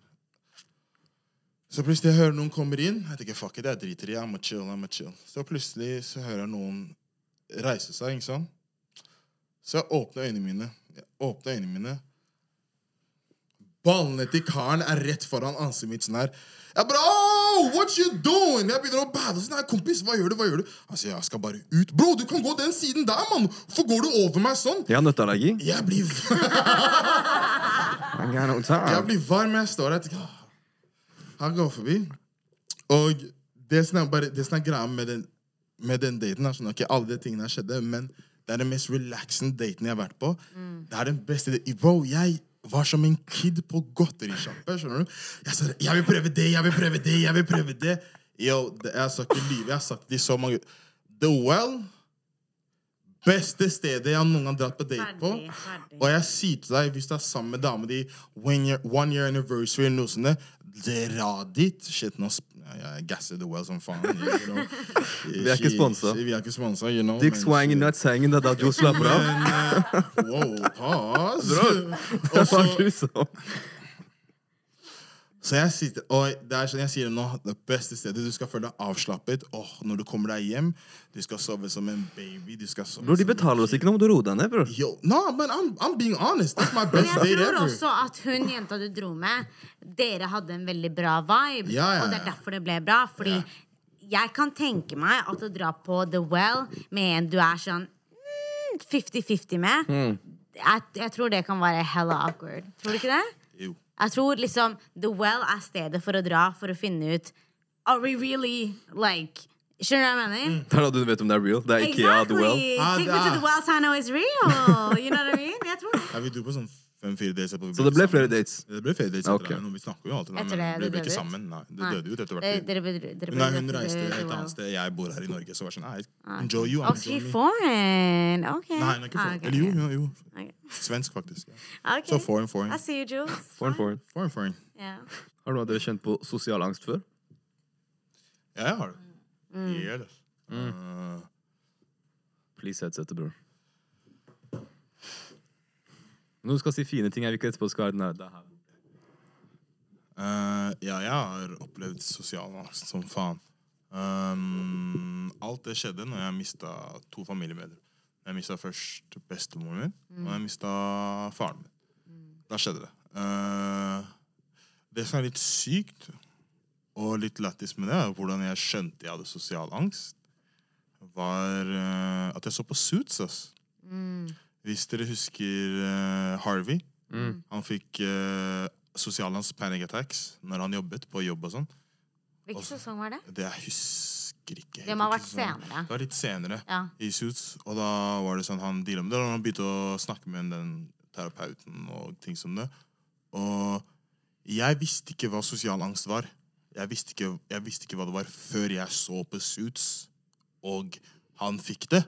Så plutselig jeg hører noen kommer inn. Jeg tenker, fuck it, jeg driter i, jeg må chill, jeg må chill. Så plutselig så hører jeg noen reise seg, ikke sant? Så jeg åpner øynene mine. Jeg åpner øynene mine. Ballene til karen er rett foran ansiktet mitt sånn her. Jeg bare, oh, what you doing? Jeg begynner å bade. Sånn her, kompis, hva gjør du? hva gjør du? Han sier, jeg skal bare ut. Bro, du kan gå den siden der, mann. Hvorfor går du over meg sånn? Jeg har nøtteallergi. Jeg blir I got no Jeg blir varm, jeg står der. «Åh». Han går forbi. Og det som er, bare, det som er greia med den, med den daten, sånn, okay, alle de tingene har skjedde, men det er den mest relaxende daten jeg har vært på. Det er den beste Bro, jeg var som en kid på godterisjappe. skjønner du? Jeg sa jeg vil prøve det, jeg vil prøve det, jeg vil prøve det. Yo, det, jeg skal ikke lyve. Jeg har sagt det i så mange The Well Beste stedet jeg har noen gang dratt på date på. Og jeg sier til deg, hvis du er sammen med dama di one year, anniversary eller noe sånt, dra dit. Shit, nå jeg gasser The Well som faen. You know. Vi er ikke sponset. Vi er ikke sponsa, you know. Dick swanging, not sanging, det er da Joe slapper av. Wow, pass. Det Og så- jeg sitter, og det er sånn jeg sier det nå, det beste stedet du skal føle deg avslappet. Åh, når du kommer deg hjem, du skal sove som en baby. Du skal sove Bror, de betaler oss ikke, noe om du roer deg ned, bror. Yo, no, but I'm, I'm being honest. That's my best Men ever. jeg tror også at hun jenta du dro med, dere hadde en veldig bra vibe. Ja, ja, Og det er derfor det ble bra. Fordi Ja. jeg kan tenke meg at å dra på The Well med en du er sånn mm, 50-50 med, mm. jeg, jeg tror det kan være hella awkward. Tror du ikke det? Jo. Jeg tror liksom The Well er stedet for å dra for å finne ut Are we really like Skjønner du hva jeg mener? Det er da du vet om det er real. Det er Ikea, The Well. Ah, Take me to the well so I know it's real. You know what I mean? Jeg tror det. Ja, vi dro på sånn fem-fire dates. Så det ble flere dates? Det ble flere dates etter det. Vi snakker jo alltid, men det, vi ble ikke sammen. Nei, det døde ut etter hvert. dere, dere, dere Nei, hun reiste et annet sted. Jeg bor her i Norge, så var sånn Nei, Ah. enjoy you. Oh, enjoy foreign. Okay. Nei, hun er ikke Ah, foreign. Eller jo, jo, jo. Svensk, faktisk. Så foreign, foreign. I see you, Jules. Foreign, foreign. Foreign, foreign. Har noen av dere kjent på sosial angst før? Ja, jeg har det. Mm. Yes. Uh, Please headsetet, bror. Når du skal si fine ting, jeg vil ikke etterpå skal ha den her. det her. Uh, ja, jeg har opplevd sosial angst som faen. Um, alt det skjedde når jeg mista to familiemedlemmer. Jeg mista først bestemoren min, og jeg mista faren min. Da skjedde det. Uh, det som er litt sykt og litt lættis med det, er hvordan jeg skjønte jeg hadde sosial angst, var uh, at jeg så på Suits. Ass. Hvis dere husker uh, Harvey. Han fikk uh, sosial panic attacks, når han jobbet på jobb og sånn. Hvilken sesong var det? Det jeg husker ikke. Det må ha vært senere. Det var litt senere Ja. i Suits. Og da var det sånn han deala med det. Og han begynte å snakke med den terapeuten og ting som det. Og jeg visste ikke hva sosial angst var. Jeg visste ikke, jeg visste ikke hva det var før jeg så på Suits, og han fikk det.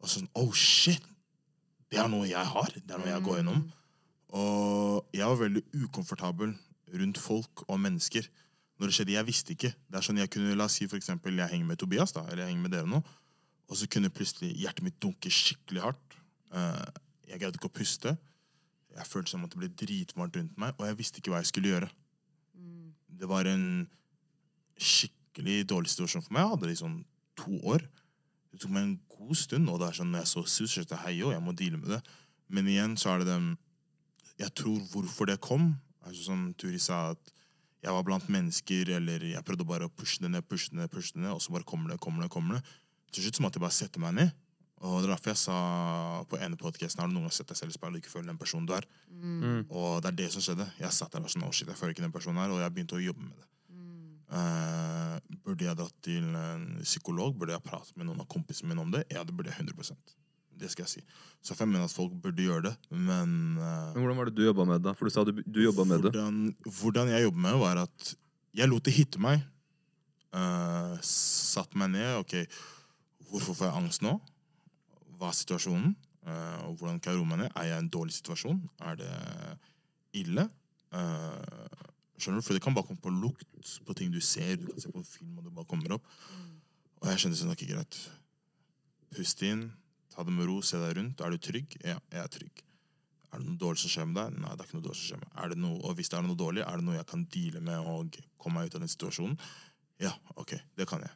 Og sånn Oh, shit! Det er noe jeg har. Det er noe jeg går gjennom. Og jeg var veldig ukomfortabel rundt folk og mennesker. Når det skjedde, Jeg visste ikke. Det er sånn jeg kunne, La oss si for eksempel jeg henger med Tobias, da, eller jeg henger med dere nå. Og så kunne plutselig hjertet mitt dunke skikkelig hardt. Eh, jeg greide ikke å puste. Jeg følte som at det ble dritvarmt rundt meg, og jeg visste ikke hva jeg skulle gjøre. Det var en skikkelig dårlig situasjon for meg. Jeg hadde det i sånn to år. Det tok meg en god stund, og det er sånn, når jeg så tenkte jeg, hei, jo, jeg må deale med det. Men igjen så er det den Jeg tror hvorfor det kom, sånn som Turi sa, at jeg var blant mennesker, eller jeg prøvde bare å pushe det ned, pushe det ned, pushe det ned, og så bare kommer det, kommer det, kommer det. Til slutt så måtte jeg bare sette meg ned Og det er derfor jeg sa på ene podkasten Har du noen gang sett deg selv i speilet og ikke føler den personen du er? Og det er det som skjedde. Jeg satt der og var sånn, oh shit, jeg føler ikke den personen her, og jeg begynte å jobbe med det. Eh, burde jeg dratt til en psykolog? Burde jeg pratet med noen av kompisene mine om det? Ja, det burde jeg 100 Det skal jeg si. Så jeg mener at folk burde gjøre det, men uh, Men hvordan var det du jobba med det? For du sa du, du jobba med det. hvordan, jeg jobba med det, var at jeg lot det hitte meg. Uh, satt meg ned. Ok, hvorfor får jeg angst nå? Hva er situasjonen? Eh, og hvordan kan jeg roe meg ned? Er jeg i en dårlig situasjon? Er det ille? Eh, skjønner du? For det kan bare komme på lukt, på ting du ser. Du kan se på en film, og det bare kommer opp. Og jeg skjønte sånn, ikke greit. Pust inn, ta det med ro, se deg rundt. Er du trygg? Ja, jeg er trygg. Er det noe dårlig som skjer med deg? Nei, det er ikke noe dårlig som skjer med. Er det noe, og hvis det er noe dårlig, er det noe jeg kan deale med og komme meg ut av den situasjonen? Ja, ok, det kan jeg.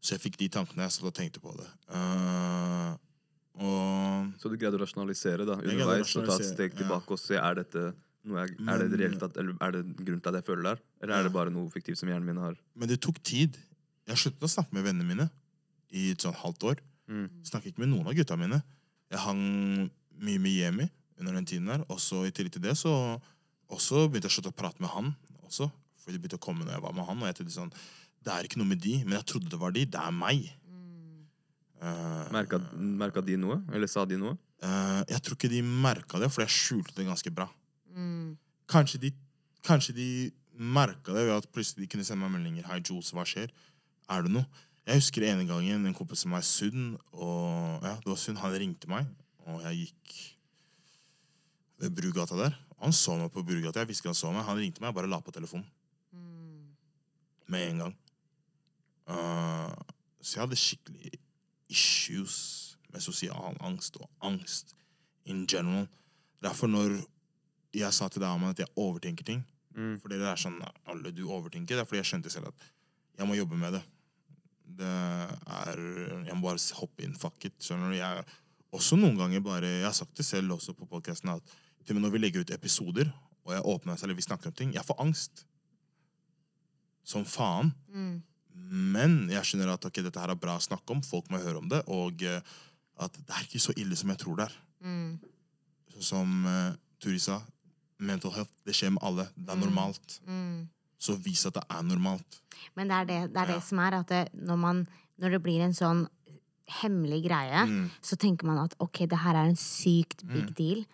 Så jeg fikk de tankene jeg satt og tenkte på det. Uh, og Så du greide å rasjonalisere da, underveis og ta et rasjonalisere, tilbake ja. og se er dette noe jeg, er, det Men- reelt at, eller er det grunn til at jeg føler det her? Eller er det bare noe fiktivt som hjernen min har? Men det tok tid. Jeg sluttet å snakke med vennene mine i et sånn halvt år. Snakket ikke med noen av gutta mine. Jeg hang mye med Jemi under den tiden der. Og så i tillegg til det så også begynte jeg å slutte å prate med han også. For det begynte å komme når jeg var med han. Og jeg tenkte sånn, det er ikke noe med de, men jeg trodde det var de. Det er meg. Eh, Merka, merka de noe? Eller sa de noe? Uh, jeg tror ikke de merka det, for jeg skjulte det ganske bra. Kanskje de, kanskje de merka det ved at plutselig de kunne sende meg meldinger. Hei, Jules, hva skjer? Er det noe? Jeg husker ene gangen en kompis av meg, Sunn, og ja, det var Sunn, han ringte meg, og jeg gikk ved Brugata der. Han så meg på Brugata, jeg visste ikke han så meg. Han ringte meg, jeg bare la på telefonen. Med en gang. Uh, så jeg hadde skikkelig issues med sosial angst og angst in general. Derfor når jeg sa til deg Aman, at jeg overtenker ting Fordi det er sånn Alle du overtenker. Det er fordi jeg skjønte selv at jeg må jobbe med det. Det er Jeg må bare hoppe inn. Fuck it. Skjønner du? Jeg, også noen ganger bare Jeg har sagt det selv også på podcasten at til og med når vi legger ut episoder, og jeg åpner meg selv, eller vi snakker om ting, jeg får angst. Som faen. Men jeg skjønner at okay, dette her er bra å snakke om, folk må høre om det, og eh, at det er ikke så ille som jeg tror det er. Mm. som uh, Turi sa, mental health, det skjer med alle. Det er normalt. Så vis at det er normalt. Men det er det, det, er Ja. det som er at det, når, man, når det blir en sånn hemmelig greie, Mm. så tenker man at ok, det her er en sykt big deal.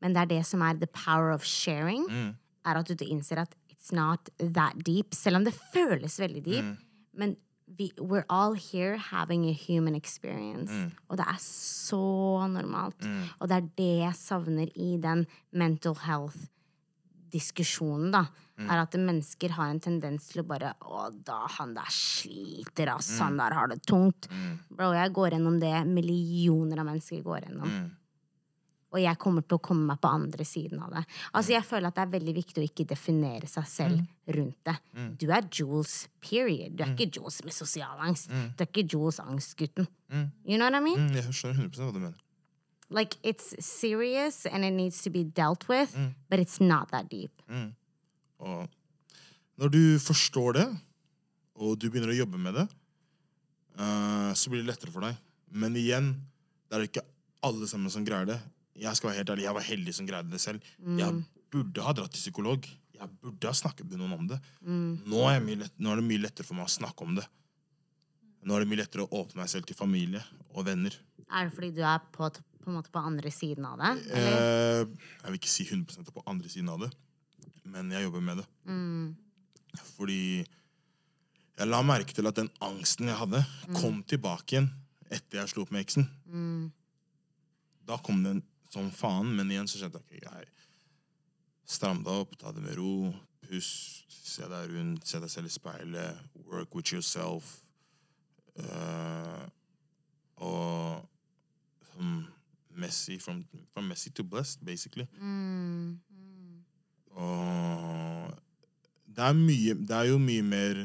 Men det er det som er the power of sharing, Mm. er at du innser at it's not that deep, selv om det føles veldig deep. Mm. Men vi, we're all here having a human experience. Mm. Og det er så normalt. Og det er det jeg savner i den mental health-diskusjonen, da. Er at mennesker har en tendens til å bare Å, da, han der sliter, ass. Han der har det tungt. Bro, jeg går gjennom det millioner av mennesker går gjennom. Og jeg kommer til å komme meg på andre siden av det. Altså, Jeg føler at det er veldig viktig å ikke definere seg selv rundt det. Du er Jules, period. Du er ikke Jules med sosial angst. Du er ikke Jules angstgutten. You know what I mean? Mm, jeg skjønner 100 hva du mener. Like, it's serious and it needs to be dealt with, but it's not that deep. Og når du forstår det, og du begynner å jobbe med det, uh, så blir det lettere for deg. Men igjen, det er ikke alle sammen som greier det. Jeg skal være helt ærlig, jeg var heldig som greide det selv. Jeg burde ha dratt til psykolog. Jeg burde ha snakket med noen om det. Nå, er lett, nå er det mye lettere for meg å snakke om det. Nå er det mye lettere å åpne meg selv til familie og venner. Er det fordi du er på, på, en måte på andre siden av det? Eller? Eh, jeg vil ikke si 100% på andre siden av det, men jeg jobber med det. Fordi jeg la merke til at den angsten jeg hadde, kom tilbake igjen etter jeg slo opp med eksen. Da kom den som faen, men igjen så kjente jeg ikke jeg Stram deg opp, ta det med ro, pust, se deg rundt, se deg selv i speilet, work with yourself. Uh, og um, messy, from, from messy to blessed, basically. Og det er, mye, det er jo mye mer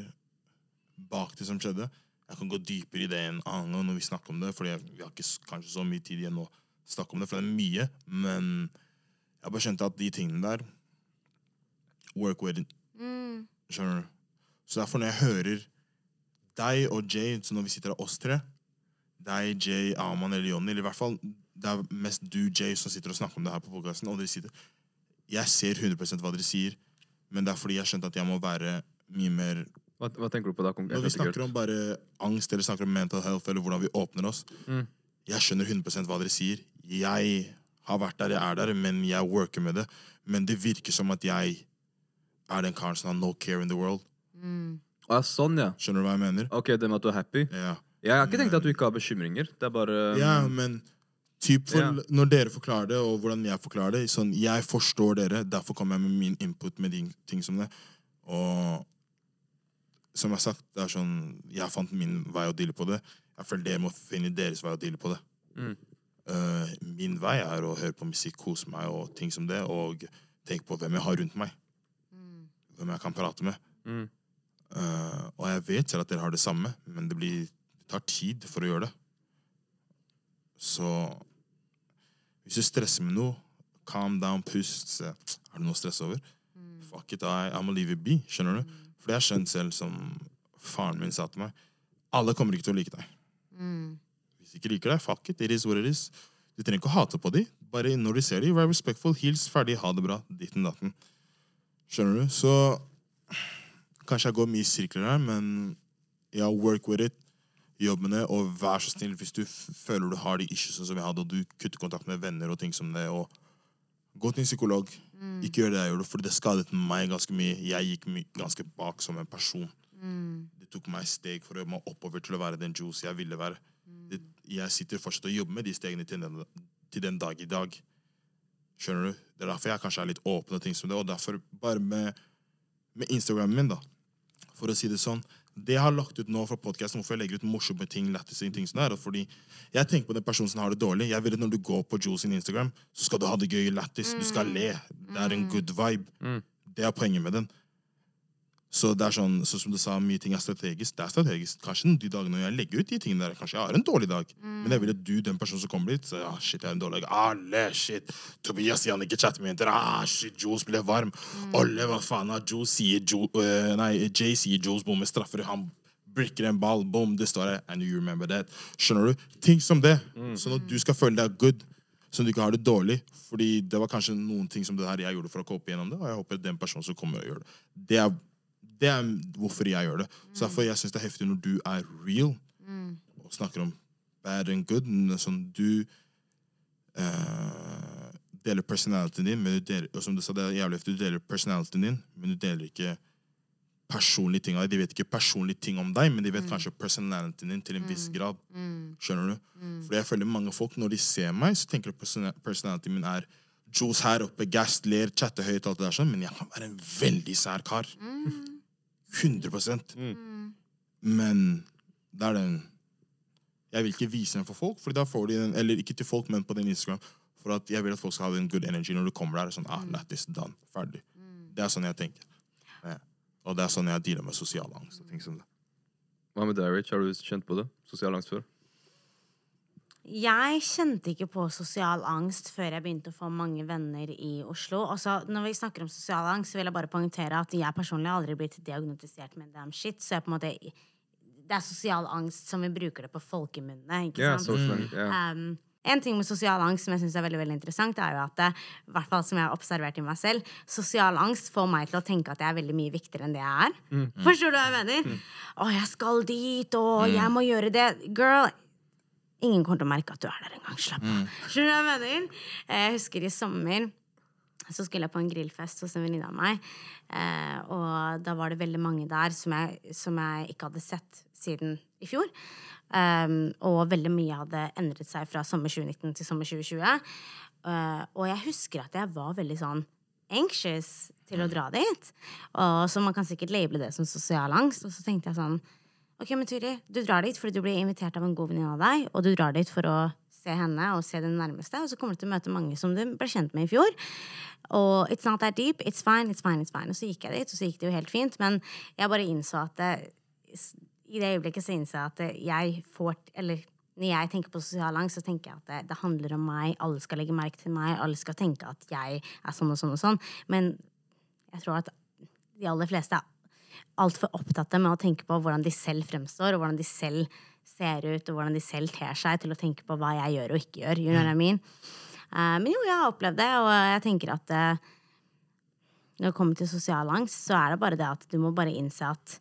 bak det som skjedde. Jeg kan gå dypere i det en annen gang når vi snakker om det, for vi har ikke kanskje så mye tid igjen nå å snakke om det, for det er mye. Men jeg bare skjønte at de tingene der Work with it. Skjønner du? Så derfor når jeg hører deg og Jay, så når vi sitter av oss tre, deg, Jay, Aman eller Jonny, eller i hvert fall det er mest du, Jay, som sitter og snakker om det her på det. Jeg ser 100 hva dere sier, men det er fordi jeg skjønte at jeg må være mye mer Hva, hva tenker du på da? Når vi snakker om bare angst eller snakker om mental health eller hvordan vi åpner oss Mm. Jeg skjønner 100% hva dere sier. Jeg har vært der, jeg er der, men jeg worker med det. Men det virker som at jeg er den karen som har no care in the world. Ah, sånn, ja. Skjønner du hva jeg mener? Ok, det med at du er happy. Ja. Jeg har ikke tenkt at du ikke har bekymringer. Det er bare Ja, men typ for, Ja. når dere forklarer det, og hvordan jeg forklarer det sånn, Jeg forstår dere, derfor kommer jeg med min input med de ting som det. Og som jeg har sagt, det er sånn Jeg fant min vei å deale på det. Jeg føler dere må finne deres vei å deale på det. Mm. Uh, min vei er å høre på musikk, kose meg og ting som det, og tenke på hvem jeg har rundt meg. Hvem jeg kan prate med. Mm. Uh, og jeg vet selv at dere har det samme, men det, blir, det tar tid for å gjøre det. Så hvis du stresser med noe, calm down, pust. Se, er det noe å stresse over? Fuck it, I, I'm a leave it be. Skjønner du? For jeg har skjønt selv, som faren min sa til meg, alle kommer ikke til å like deg. Hvis de ikke liker deg, fuck it, it is what it is. Du trenger ikke å hate på dem. Bare når de ser dem, vær respectful, hils, ferdig, ha det bra. Ditten datten. Skjønner du? Så kanskje jeg går mye i sirkler her, men ja, work with it. Jobb med det, og vær så snill hvis du føler du har de issuesene som jeg hadde, og du kutter kontakt med venner og ting som det, og gå til en psykolog. Ikke gjør det jeg gjorde, for det skadet meg ganske mye. Jeg gikk my ganske bak som en person. Det tok meg steg for å jobbe meg oppover til å være den juice jeg ville være. Det, jeg sitter fortsatt og jobber med de stegene til den, til den dag i dag. Skjønner du? Det er derfor jeg kanskje er litt åpen, og ting som det, og derfor bare med, med Instagramen min, da, for å si det sånn Det jeg har lagt ut nå fra podcasten, hvorfor jeg legger ut morsomme ting, lættis ting som det er, er fordi jeg tenker på den personen som har det dårlig. Jeg vil at Når du går på Jules sin Instagram, så skal du ha det gøy, lættis. Du skal le. Det er en good vibe. Det er poenget med den. Så det er sånn, så som du sa, mye ting er strategisk. Det er strategisk. Kanskje de dagene når jeg legger ut de tingene der, kanskje jeg har en dårlig dag. Men jeg vil at du, den personen som kommer dit, sier ah, shit, jeg har en dårlig dag. Alle, shit. Tobias sier han ikke chatter med jenter. Ah, shit, Jules ble varm. alle, hva faen, har Jules sier Ju- øh, Nei, Jay sier Jules bommer straffer. Han brikker en ball, bom, det står der. And you remember that. Skjønner du? Ting som det. Sånn at du skal føle deg good. At du ikke har det dårlig. Fordi det var kanskje noen ting som det her jeg gjorde for å kope gjennom det, og jeg håper den personen som kommer og gjør det. Det er det er hvorfor jeg gjør det. Så derfor jeg synes det er heftig når du er real og snakker om bad and good. Sånn, du eh, deler personalityen din, men du deler, og som du sa, det er jævlig heftig, du deler personalityen din, men du deler ikke personlige ting av deg. De vet ikke personlige ting om deg, men de vet kanskje personalityen din til en viss grad. Skjønner du? Fordi jeg føler mange folk, når de ser meg, så tenker de at personalityen min er Jules her oppe, gass, ler, chatter høyt, alt det der sånn, men jeg kan være en veldig sær kar. 100% Men det er den Jeg vil ikke vise den for folk, for da får de den Eller ikke til folk, men på den Instagram. For at jeg vil at folk skal ha en good energy når du kommer der. Sånn, ah, is done, ferdig. Det er sånn jeg tenker. Ja. Og det er sånn jeg dealer med sosial angst. og ting som det. Hva med deg, Rich? Har du kjent på det? Sosial angst før? Jeg kjente ikke på sosial angst før jeg begynte å få mange venner i Oslo. Også, når vi snakker om sosial angst, så vil jeg bare poengtere at jeg personlig aldri blitt diagnostisert med damn shit. Så jeg på en måte Det er sosial angst som vi bruker det på folkemunne. Ikke Ja, sant? social angst. Um, en ting med sosial angst som jeg synes er veldig veldig interessant, er jo at det, i hvert fall som jeg har observert i meg selv, sosial angst får meg til å tenke at jeg er veldig mye viktigere enn det jeg er. Mm. Forstår du hva jeg mener? Å, jeg skal dit, og jeg må gjøre det. Girl, ingen kommer til å merke at du er der engang. Slapp av. Skjønner du hva jeg mener? Jeg husker i sommer så skulle jeg på en grillfest hos en venninne av meg. Eh, og da var det veldig mange der som jeg, som jeg ikke hadde sett siden i fjor. Um, og veldig mye hadde endret seg fra sommer 2019 til sommer 2020. Uh, og jeg husker at jeg var veldig sånn anxious til å dra dit. Og så man kan sikkert label det som sosial angst. Og så tenkte jeg sånn Ok, men Turi, du drar dit fordi du blir invitert av en god venninne av deg, og du drar dit for å se henne og se den nærmeste, og så kommer du til å møte mange som du ble kjent med i fjor. Og it's not that deep, it's fine, it's fine, it's fine. Og så gikk jeg dit, og så gikk det jo helt fint, men jeg bare innså at det, i det øyeblikket så innså jeg at jeg får Eller når jeg tenker på sosial angst, så tenker jeg at det, det handler om meg, alle skal legge merke til meg, alle skal tenke at jeg er sånn og sånn og sånn. Men jeg tror at de aller fleste er altfor opptatt med å tenke på hvordan de selv fremstår, og hvordan de selv ser ut, og hvordan de selv ter seg, til å tenke på hva jeg gjør og ikke gjør. You know what I mean? Uh, men jo, jeg har opplevd det, og jeg tenker at uh, når det kommer til sosial angst, så er det bare det at du må bare innse at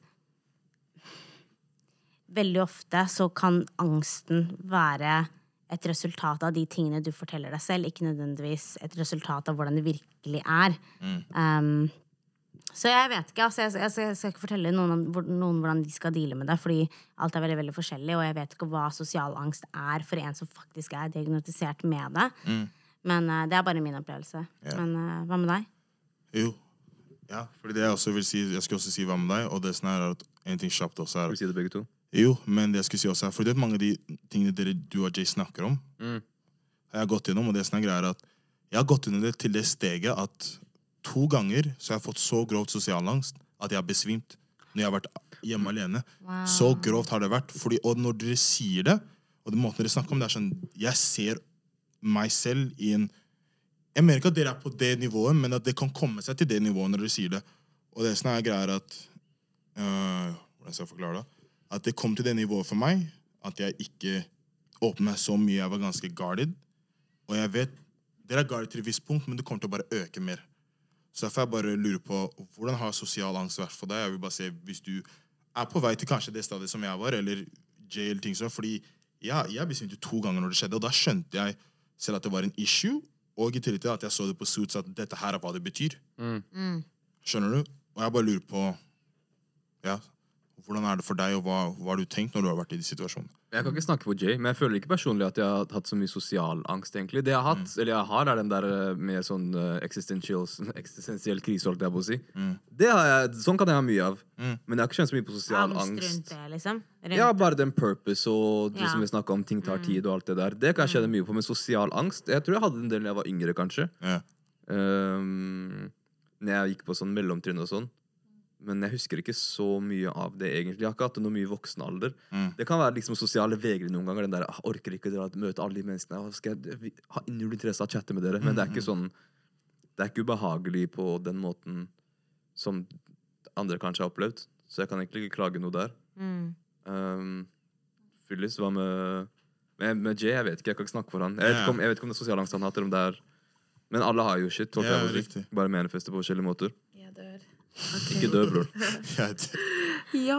veldig ofte så kan angsten være et resultat av de tingene du forteller deg selv, ikke nødvendigvis et resultat av hvordan det virkelig er. Um, så jeg vet ikke. altså Jeg, jeg, jeg skal ikke fortelle noen, noen hvordan de skal deale med det, fordi alt er veldig veldig forskjellig, og jeg vet ikke hva sosial angst er for en som faktisk er diagnostisert med det. Men uh, det er bare min opplevelse. Ja. Men uh, hva med deg? Jo. Ja, fordi det jeg også vil si, jeg skal også si hva med deg, og det som er at en ting kjapt også er Vil du si det begge to? Jo, men det jeg skulle si også er, for det er mange av de tingene dere, du og Jay snakker om, har jeg gått gjennom, og det som er greia er at jeg har gått gjennom det til det steget at to ganger så har jeg fått så grovt sosialangst at jeg har besvimt når jeg har vært hjemme alene. Så grovt har det vært. Fordi, og når dere sier det, og den måten dere snakker om det, er sånn Jeg ser meg selv i en Jeg mener ikke at dere er på det nivået, men at det kan komme seg til det nivået når dere sier det. Og det som er greia, er at øh, Hvordan skal jeg forklare det? At det kom til det nivået for meg at jeg ikke åpnet meg så mye. Jeg var ganske guarded. Og jeg vet Dere er guarded til et visst punkt, men det kommer til å bare øke mer. Så derfor jeg bare lurer på hvordan har sosial angst vært for deg? Jeg vil bare se Hvis du er på vei til kanskje det stadiet som jeg var, eller jail, ting sånn, fordi ja, jeg besvimte to ganger når det skjedde, og da skjønte jeg selv at det var en issue, og i tillegg til at jeg så det på Suits at dette her er hva det betyr. Skjønner du? Og jeg bare lurer på ja, hvordan er det for deg, og hva, hva har du tenkt når du har vært i de situasjonene? Jeg kan ikke snakke for Jay, men jeg føler ikke personlig at jeg har hatt så mye sosial angst. egentlig. Det jeg har hatt, eller jeg har, er den der med mer sånn eh, eksistensiell, eksistensiell krise, holdt jeg på å si. Det har jeg, sånn kan jeg ha mye av. Men jeg har ikke kjent så mye på sosial Angst angst. rundt det, liksom? Rundt Ja, bare den purpose og det Ja. som vi snakket om, ting tar tid og alt det der. Det kan jeg kjenne mye på, men sosial angst Jeg tror jeg hadde en del da jeg var yngre, kanskje. Ja. Um, når jeg gikk på sånn mellomtrinn og sånn. Men jeg husker ikke så mye av det, egentlig. Jeg har ikke hatt noe mye voksen alder. Det kan være liksom sosiale vegring noen ganger. Den der, jeg orker ikke å møte alle de menneskene. «Ah, Skal jeg ha null interesse av å chatte med dere? Men det er ikke sånn Det er ikke ubehagelig på den måten som andre kanskje har opplevd. Så jeg kan egentlig ikke klage noe der. Um, Fyllis hva med med, med Jay? Jeg vet ikke, jeg kan ikke snakke for han. Jeg vet ikke om, jeg vet ikke om det er sosial angst han har, eller om det er Men alle har jo shit. Ja. Bare manifester på forskjellige måter. Jeg dør. Ikke dø, bror. Ja,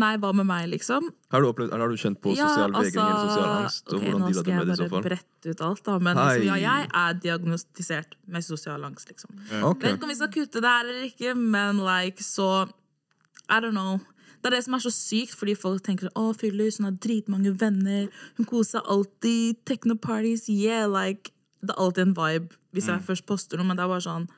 Nei, hva med meg, liksom? Har du, opplevd, har du kjent på sosial vegring eller sosial angst? Og hvordan nå dealer du skal jeg bare brette ut alt, da. Men liksom, ja, jeg er diagnostisert med sosial angst, liksom. Okay. Vet ikke om vi skal kutte det her eller ikke, men like, så I don't know. Det er det som er så sykt, fordi folk tenker å, Fyllis, hun har dritmange venner, hun koser seg alltid, techno-parties, yeah, like Det er alltid en vibe hvis jeg først poster noe, men det er bare sånn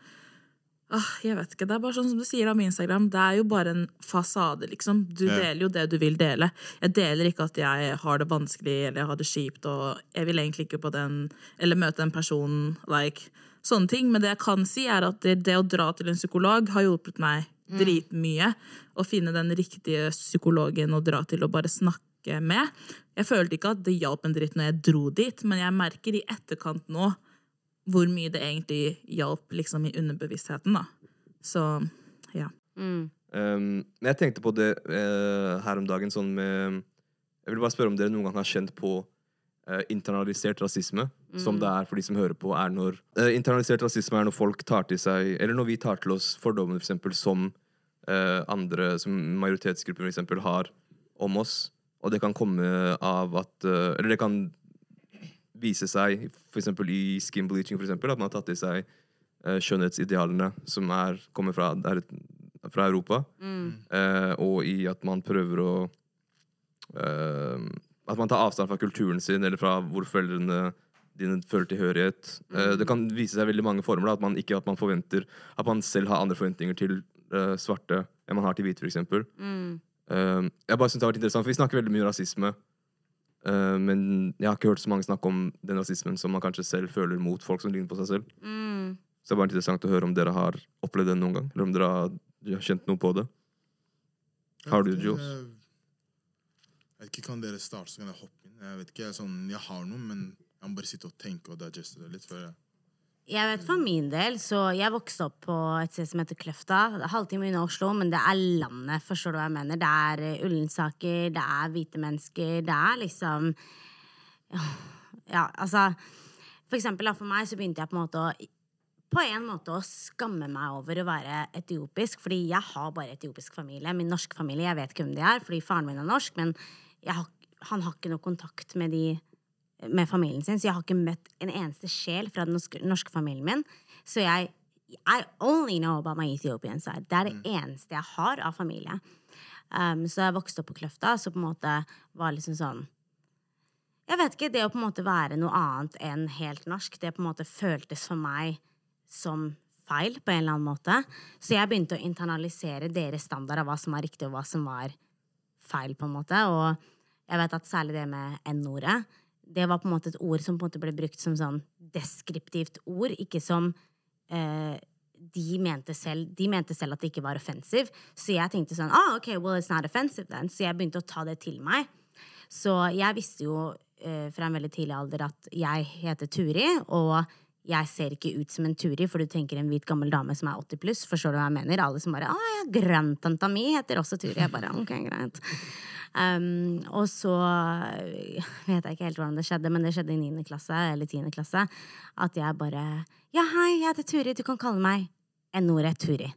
ah, Jeg vet ikke. Det er bare sånn som du sier om Instagram, det er jo bare en fasade, liksom. Du Ja. deler jo det du vil dele. Jeg deler ikke at jeg har det vanskelig eller jeg har det kjipt, og jeg vil egentlig ikke på den Eller møte en person, like sånne ting. Men det jeg kan si, er at det, det å dra til en psykolog har hjulpet meg dritmye. Å finne den riktige psykologen å dra til og bare snakke med. Jeg følte ikke at det hjalp en dritt når jeg dro dit, men jeg merker i etterkant nå hvor mye det egentlig hjalp liksom, i underbevisstheten. da. Så ja. Um, men jeg tenkte på det uh, her om dagen sånn med Jeg vil bare spørre om dere noen gang har kjent på uh, internalisert rasisme, som det er for de som hører på, er når uh, Internalisert rasisme er når folk tar til seg Eller når vi tar til oss fordommer, for eksempel, som eh, andre, som majoritetsgrupper, for eksempel, har om oss. Og det kan komme av at Eller det kan vise seg, eksempel i skin bleaching, for eksempel, at man har tatt i seg uh, skjønnhetsidealene som er, kommer fra, der, fra Europa. Eh, og i at man prøver å uh, At man tar avstand fra kulturen sin, eller fra hvor foreldrene dine føler tilhørighet. Eh, det kan vise seg veldig mange former. Da, at man ikke at man forventer At man selv har andre forventninger til svarte enn man har til hvite, f.eks. Uh, jeg bare synes det har vært interessant, for Vi snakker veldig mye om rasisme. Eh, men jeg har ikke hørt så mange snakke om den rasismen som man kanskje selv føler mot folk som ligner på seg selv. Så det var interessant å høre om dere har opplevd det noen gang. Eller om dere har, har kjent noe på det. Har du, Johs? Jeg vet ikke, Kan dere starte, så kan jeg hoppe inn? Jeg vet ikke, jeg, er sånn, jeg har noe, men jeg må bare sitte og tenke og digeste det litt før jeg Jeg vet for min del, så jeg vokste opp på et sted som heter Kløfta. Halvtime unna Oslo, men det er landet, forstår du hva jeg mener? Det er eh, Ullensaker, det er hvite mennesker, det er liksom Ja, altså For eksempel for meg så begynte jeg på en måte å på en måte å skamme meg over å være etiopisk, fordi jeg har bare etiopisk familie. Min norske familie, jeg vet hvem de er, fordi faren min er norsk, men har, han har ikke noe kontakt med de med familien sin, så jeg har ikke møtt en eneste sjel fra den norske, norske familien min. Så jeg I only know about my Ethiopian side. Det er det eneste jeg har av familie. Um, så jeg vokste opp på Kløfta, så på en måte var liksom sånn Jeg vet ikke, det å på en måte være noe annet enn helt norsk, det på en måte føltes for meg som feil på en eller annen måte. Så jeg begynte å internalisere deres standard av hva som var riktig, og hva som var feil, på en måte. Og jeg vet at særlig det med N-ordet, det var på en måte et ord som på en måte ble brukt som sånn deskriptivt ord, ikke som eh, de mente, selv, de mente selv at det ikke var offensive. Så jeg tenkte sånn ah, ok, well, it's not offensive then. Så jeg begynte å ta det til meg. Så jeg visste jo eh, fra en veldig tidlig alder at jeg heter Turi, og jeg ser ikke ut som en Turi, for du tenker en hvit, gammel dame som er 80 pluss. Forstår du hva jeg mener? Alle som bare 'Å ja, grandtanta mi heter også Turi'. Jeg bare, ok, greit. Um, og så øh, vet jeg ikke helt hvordan det skjedde, men det skjedde i 9. klasse eller 10. klasse. At jeg bare Ja, hei, jeg heter Turi, du kan kalle meg N-ordet Turi.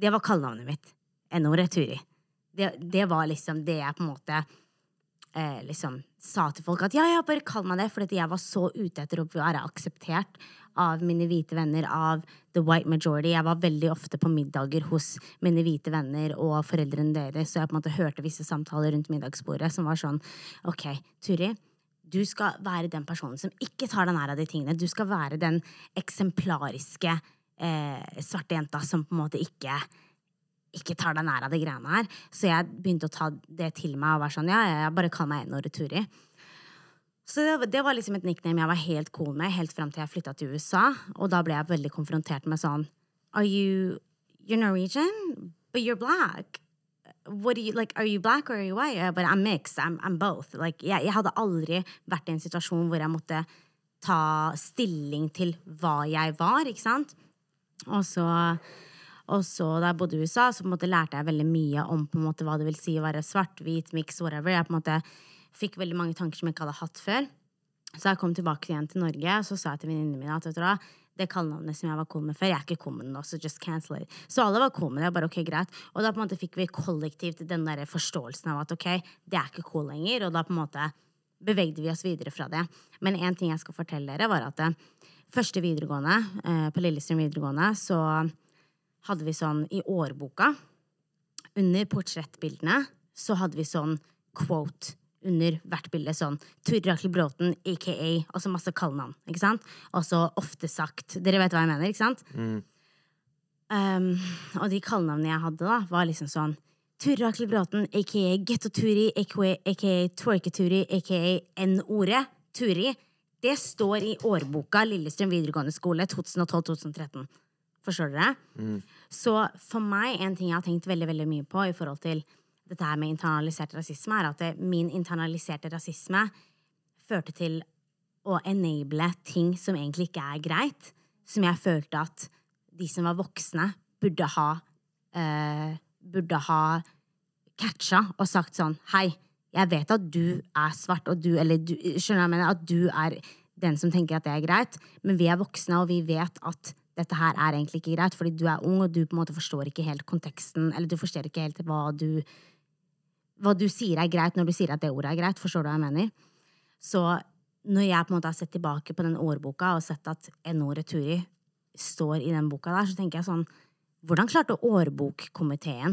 Det var kallenavnet mitt. N-ordet Turi. Det, det var liksom det jeg på en måte eh, liksom sa til folk at ja, ja, bare kall meg det, fordi jeg var så ute etter å være akseptert av mine hvite venner, av the white majority. Jeg var veldig ofte på middager hos mine hvite venner og foreldrene deres, så jeg på en måte hørte visse samtaler rundt middagsbordet som var sånn Ok, Turi, du skal være den personen som ikke tar deg nær av de tingene. Du skal være den eksemplariske eh, svarte jenta som på en måte ikke ikke tar deg nær av de greiene her. Så jeg begynte å ta det til meg og være sånn, ja, jeg bare kall meg N-ordet Turi. Så det, var liksom et nickname jeg var helt cool med helt fram til jeg flytta til USA. Og da ble jeg veldig konfrontert med sånn Are you You're Norwegian, but you're black. What do you, like, are you black or are you white? But I'm mixed. I'm, I'm both. Like, jeg, jeg hadde aldri vært i en situasjon hvor jeg måtte ta stilling til hva jeg var, ikke sant? Og så og så da jeg bodde i USA, så på en måte lærte jeg veldig mye om på en måte hva det vil si å være svart, hvit, mix, whatever. Jeg på en måte fikk veldig mange tanker som jeg ikke hadde hatt før. Så jeg kom tilbake igjen til Norge, og så sa jeg til venninnene mine at vet du hva, det kallenavnet som jeg var cool med før, jeg er ikke cool med nå, så just cancel it. Så alle var cool med det. bare ok, greit. Og da på en måte fikk vi kollektivt den der forståelsen av at ok, det er ikke cool lenger, og da på en måte bevegde vi oss videre fra det. Men én ting jeg skal fortelle dere, var at første videregående, eh, på Lillestrøm videregående, så hadde vi sånn i årboka Under portrettbildene så hadde vi sånn quote under hvert bilde. Sånn Turre Akel Bråten, aka Altså masse kallenavn. ikke sant? Og så ofte sagt Dere vet hva jeg mener, ikke sant? Mm. Um, og de kallenavnene jeg hadde, da, var liksom sånn Turre Akel Bråten, aka Getto-Turi, aka, aka Twerke-Turi, aka N-ordet Turi. Det står i årboka Lillestrøm videregående skole 2012-2013. Forstår dere? Mm. Så for meg, en ting jeg har tenkt veldig veldig mye på i forhold til dette her med internalisert rasisme, er at det, min internaliserte rasisme førte til å enable ting som egentlig ikke er greit. Som jeg følte at de som var voksne, burde ha eh, Burde ha catcha og sagt sånn Hei, jeg vet at du er svart, og du Eller du, skjønner jeg mener? At du er den som tenker at det er greit, men vi er voksne, og vi vet at dette her er egentlig ikke greit, fordi du er ung, og du på en måte forstår ikke helt konteksten, eller du forstår ikke helt hva du hva du sier er greit når du sier at det ordet er greit. Forstår du hva jeg mener? Så når jeg på en måte har sett tilbake på den årboka og sett at NO Returi Turi står i den boka der, så tenker jeg sånn Hvordan klarte årbokkomiteen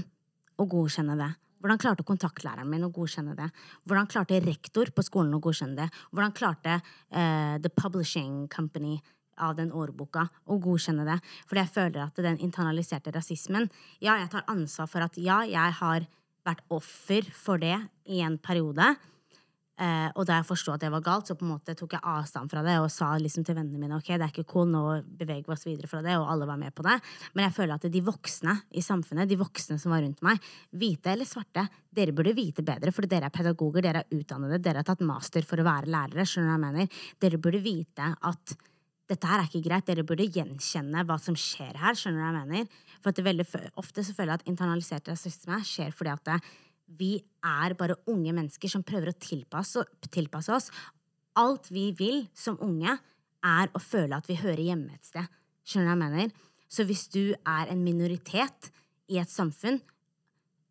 å godkjenne det? Hvordan klarte kontaktlæreren min å godkjenne det? Hvordan klarte rektor på skolen å godkjenne det? Hvordan klarte uh, The Publishing Company av den årboka og godkjenne det. Fordi jeg føler at den internaliserte rasismen Ja, jeg tar ansvar for at ja, jeg har vært offer for det i en periode. Eh, og da jeg forsto at det var galt, så på en måte tok jeg avstand fra det og sa liksom til vennene mine ok, det er ikke cool, nå beveger vi oss videre fra det, og alle var med på det. Men jeg føler at de voksne i samfunnet, de voksne som var rundt meg, hvite eller svarte, dere burde vite bedre, for dere er pedagoger, dere er utdannede, dere har tatt master for å være lærere. skjønner du hva jeg mener? Dere burde vite at dette her er ikke greit. Dere burde gjenkjenne hva som skjer her. skjønner du hva jeg mener? For at det veldig, Ofte så føler jeg at internalisert rasisme skjer fordi at det, vi er bare unge mennesker som prøver å tilpasse, tilpasse oss. Alt vi vil som unge, er å føle at vi hører hjemme et sted. Skjønner du hva jeg mener? Så hvis du er en minoritet i et samfunn,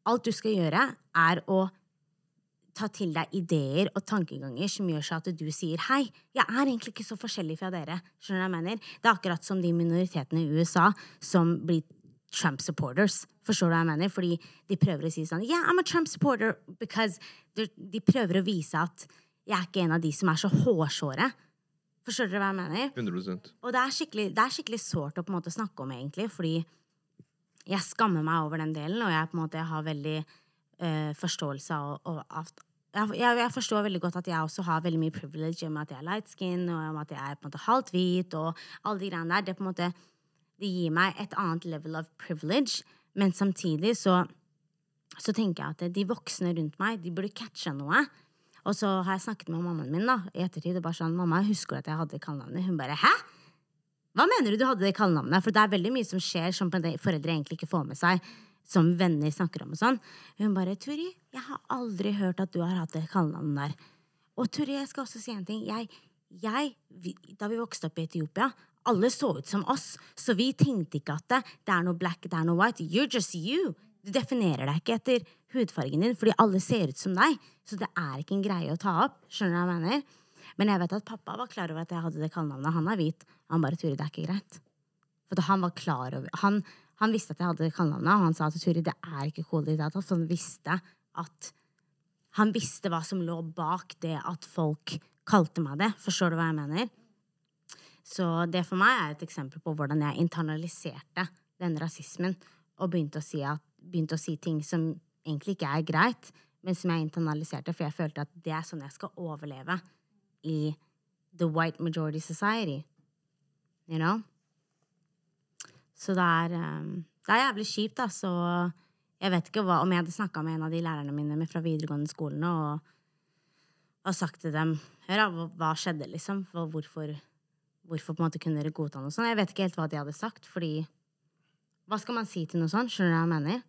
alt du skal gjøre, er å ta til deg ideer og tankeganger som gjør seg at du sier hei, jeg er egentlig ikke så forskjellig fra dere. Skjønner du hva jeg mener? Det er akkurat som de minoritetene i USA som blir Trump supporters. Forstår du hva jeg mener? Fordi de prøver å si sånn Yeah, I'm a Trump supporter because de, de prøver å vise at jeg er ikke en av de som er så hårsåre. Forstår dere hva jeg mener? 100 Og det er skikkelig, det er skikkelig sårt å på en måte snakke om, egentlig, fordi jeg skammer meg over den delen, og jeg på en måte har veldig eh, forståelse av, av, av jeg, jeg, forstår veldig godt at jeg også har veldig mye privilege med at jeg er light skin, og om at jeg er på en måte halvt hvit, og alle de greiene der. Det på en måte det gir meg et annet level of privilege, men samtidig så, så tenker jeg at de voksne rundt meg, de burde catche noe. Og så har jeg snakket med mammaen min da, i ettertid, og bare sånn, mamma, husker du at jeg hadde kallenavnet? Hun bare, hæ? Hva mener du du hadde det kallenavnet? For det er veldig mye som skjer som foreldre egentlig ikke får med seg, som venner snakker om og sånn. Hun bare, Turi, jeg har aldri hørt at du har hatt det kallenavnet der. Og Turi, jeg skal også si en ting. Jeg, jeg, da vi vokste opp i Etiopia, alle så ut som oss, så vi tenkte ikke at det, det er noe black, det er noe white. You're just you. Du definerer deg ikke etter hudfargen din, fordi alle ser ut som deg. Så det er ikke en greie å ta opp. Skjønner du hva jeg mener? Men jeg vet at pappa var klar over at jeg hadde det kallenavnet. Han er hvit. Han bare, Turi, det er ikke greit. For han var klar over Han, han visste at jeg hadde kallenavnet, og han sa til Turi, det er ikke det. Så han visste at Han visste hva som lå bak det at folk kalte meg det. Forstår du hva jeg mener? Så det for meg er et eksempel på hvordan jeg internaliserte den rasismen og begynte å si, at, begynte å si ting som egentlig ikke er greit, men som jeg internaliserte, for jeg følte at det er sånn jeg skal overleve i the white majority society. You know? Så det er, um, det er jævlig kjipt, da. Så jeg vet ikke hva, om jeg hadde snakka med en av de lærerne mine fra videregående skolene og, og sagt til dem Hør, da, hva, skjedde, liksom? Hvorfor, hvorfor på en måte kunne dere godta noe sånt? Jeg vet ikke helt hva de hadde sagt, fordi Hva skal man si til noe sånt? Skjønner du hva jeg mener?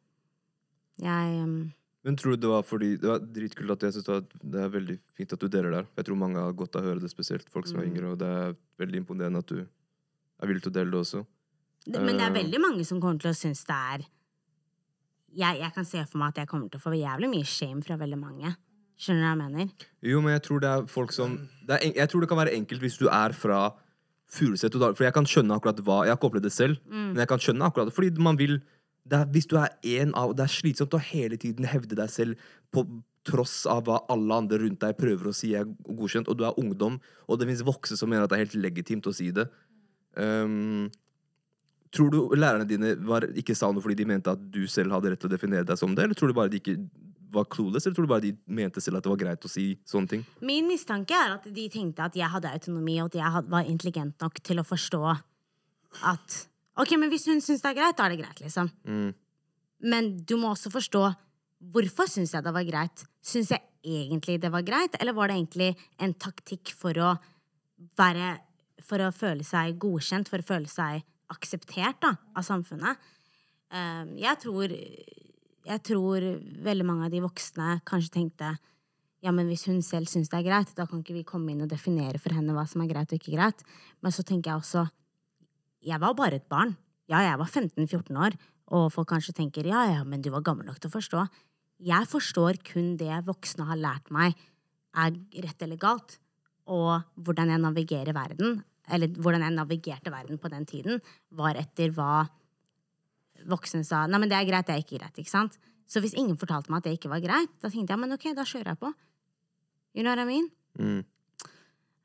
Jeg um, Men tror du det var fordi Det var dritkult at jeg synes det det er veldig fint at du deler der. Jeg tror mange har godt av å høre det, spesielt folk som er yngre, og det er veldig imponerende at du er villig til å dele det også. Men det er Eh. veldig mange som kommer til å synes det er jeg, jeg kan se for meg at jeg kommer til å få jævlig mye shame fra veldig mange. Skjønner du hva jeg mener? Jo, men jeg tror det er folk som det er, en- Jeg tror det kan være enkelt hvis du er fra Furuset. og Dal... For jeg kan skjønne akkurat hva Jeg har ikke opplevd det selv, men jeg kan skjønne akkurat Fordi man vil er, Hvis du er en av Det er slitsomt å hele tiden hevde deg selv på tross av hva alle andre rundt deg prøver å si er godkjent, og du er ungdom, og det fins voksne som mener at det er helt legitimt å si det. Um, Tror du lærerne dine var, ikke sa noe fordi de mente at du selv hadde rett til å definere deg som det, eller tror du bare de ikke var clueless, eller tror du bare de mente selv at det var greit å si sånne ting? Min mistanke er at de tenkte at jeg hadde autonomi, og at jeg var intelligent nok til å forstå at Ok, men hvis hun syns det er greit, da er det greit, liksom. Men du må også forstå hvorfor syns jeg det var greit. Syns jeg egentlig det var greit, eller var det egentlig en taktikk for å være For å føle seg godkjent, for å føle seg akseptert da, av samfunnet? Um, jeg tror Jeg tror veldig mange av de voksne kanskje tenkte ja, men hvis hun selv syns det er greit, da kan ikke vi komme inn og definere for henne hva som er greit og ikke greit. Men så tenker jeg også Jeg var bare et barn. Ja, jeg var 15-14 år, og folk kanskje tenker ja, ja, men du var gammel nok til å forstå. Jeg forstår kun det voksne har lært meg er rett eller galt, og hvordan jeg navigerer verden, eller hvordan jeg navigerte verden på den tiden, var etter hva voksne sa Nei, men det er greit, det er ikke greit. ikke sant? Så hvis ingen fortalte meg at det ikke var greit, da tenkte jeg men ok, da kjører jeg på. You know what I mean? Mm.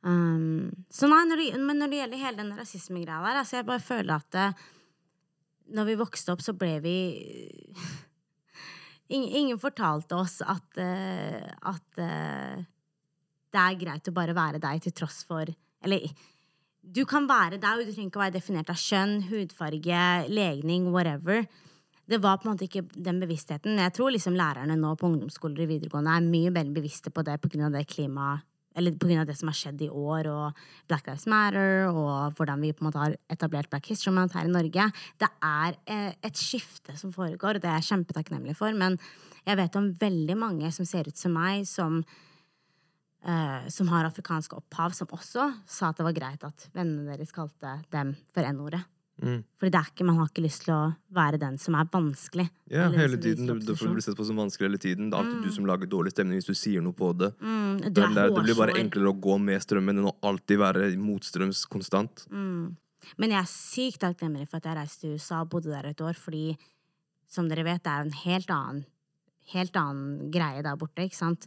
Um, så nei, når det, men når det gjelder hele den rasismegreia der, altså jeg bare føler at det, når vi vokste opp, så ble vi ingen, ingen fortalte oss at, eh, at eh, det er greit å bare være deg til tross for Eller du kan være deg, og du trenger ikke å være definert av kjønn, hudfarge, legning, whatever. Det var på en måte ikke den bevisstheten. Jeg tror liksom lærerne nå på ungdomsskoler og videregående er mye mer bevisste på det pga. det klimaet eller av det som har skjedd i år, og Black Lives Matter, og hvordan vi på en måte har etablert Black History Month her i Norge. Det er eh, et skifte som foregår, og det er jeg kjempetakknemlig for. Men jeg vet om veldig mange som ser ut som meg, som, eh, som har afrikansk opphav, som også sa at det var greit at vennene deres kalte dem for N-ordet. Mm. Fordi det er ikke, man har ikke lyst til å være den som er vanskelig. Ja, hele tiden. Det, det opposisjon. blir sett på som vanskelig hele tiden. Det er alltid du som lager dårlig stemning hvis du sier noe på det. Mm, du Det, er- det blir bare enklere å gå med strømmen enn å alltid være motstrøms konstant. Mm. Men jeg er sykt takknemlig for at jeg reiste til USA og bodde der et år, fordi som dere vet, det er en helt annen, helt annen greie der borte, ikke sant?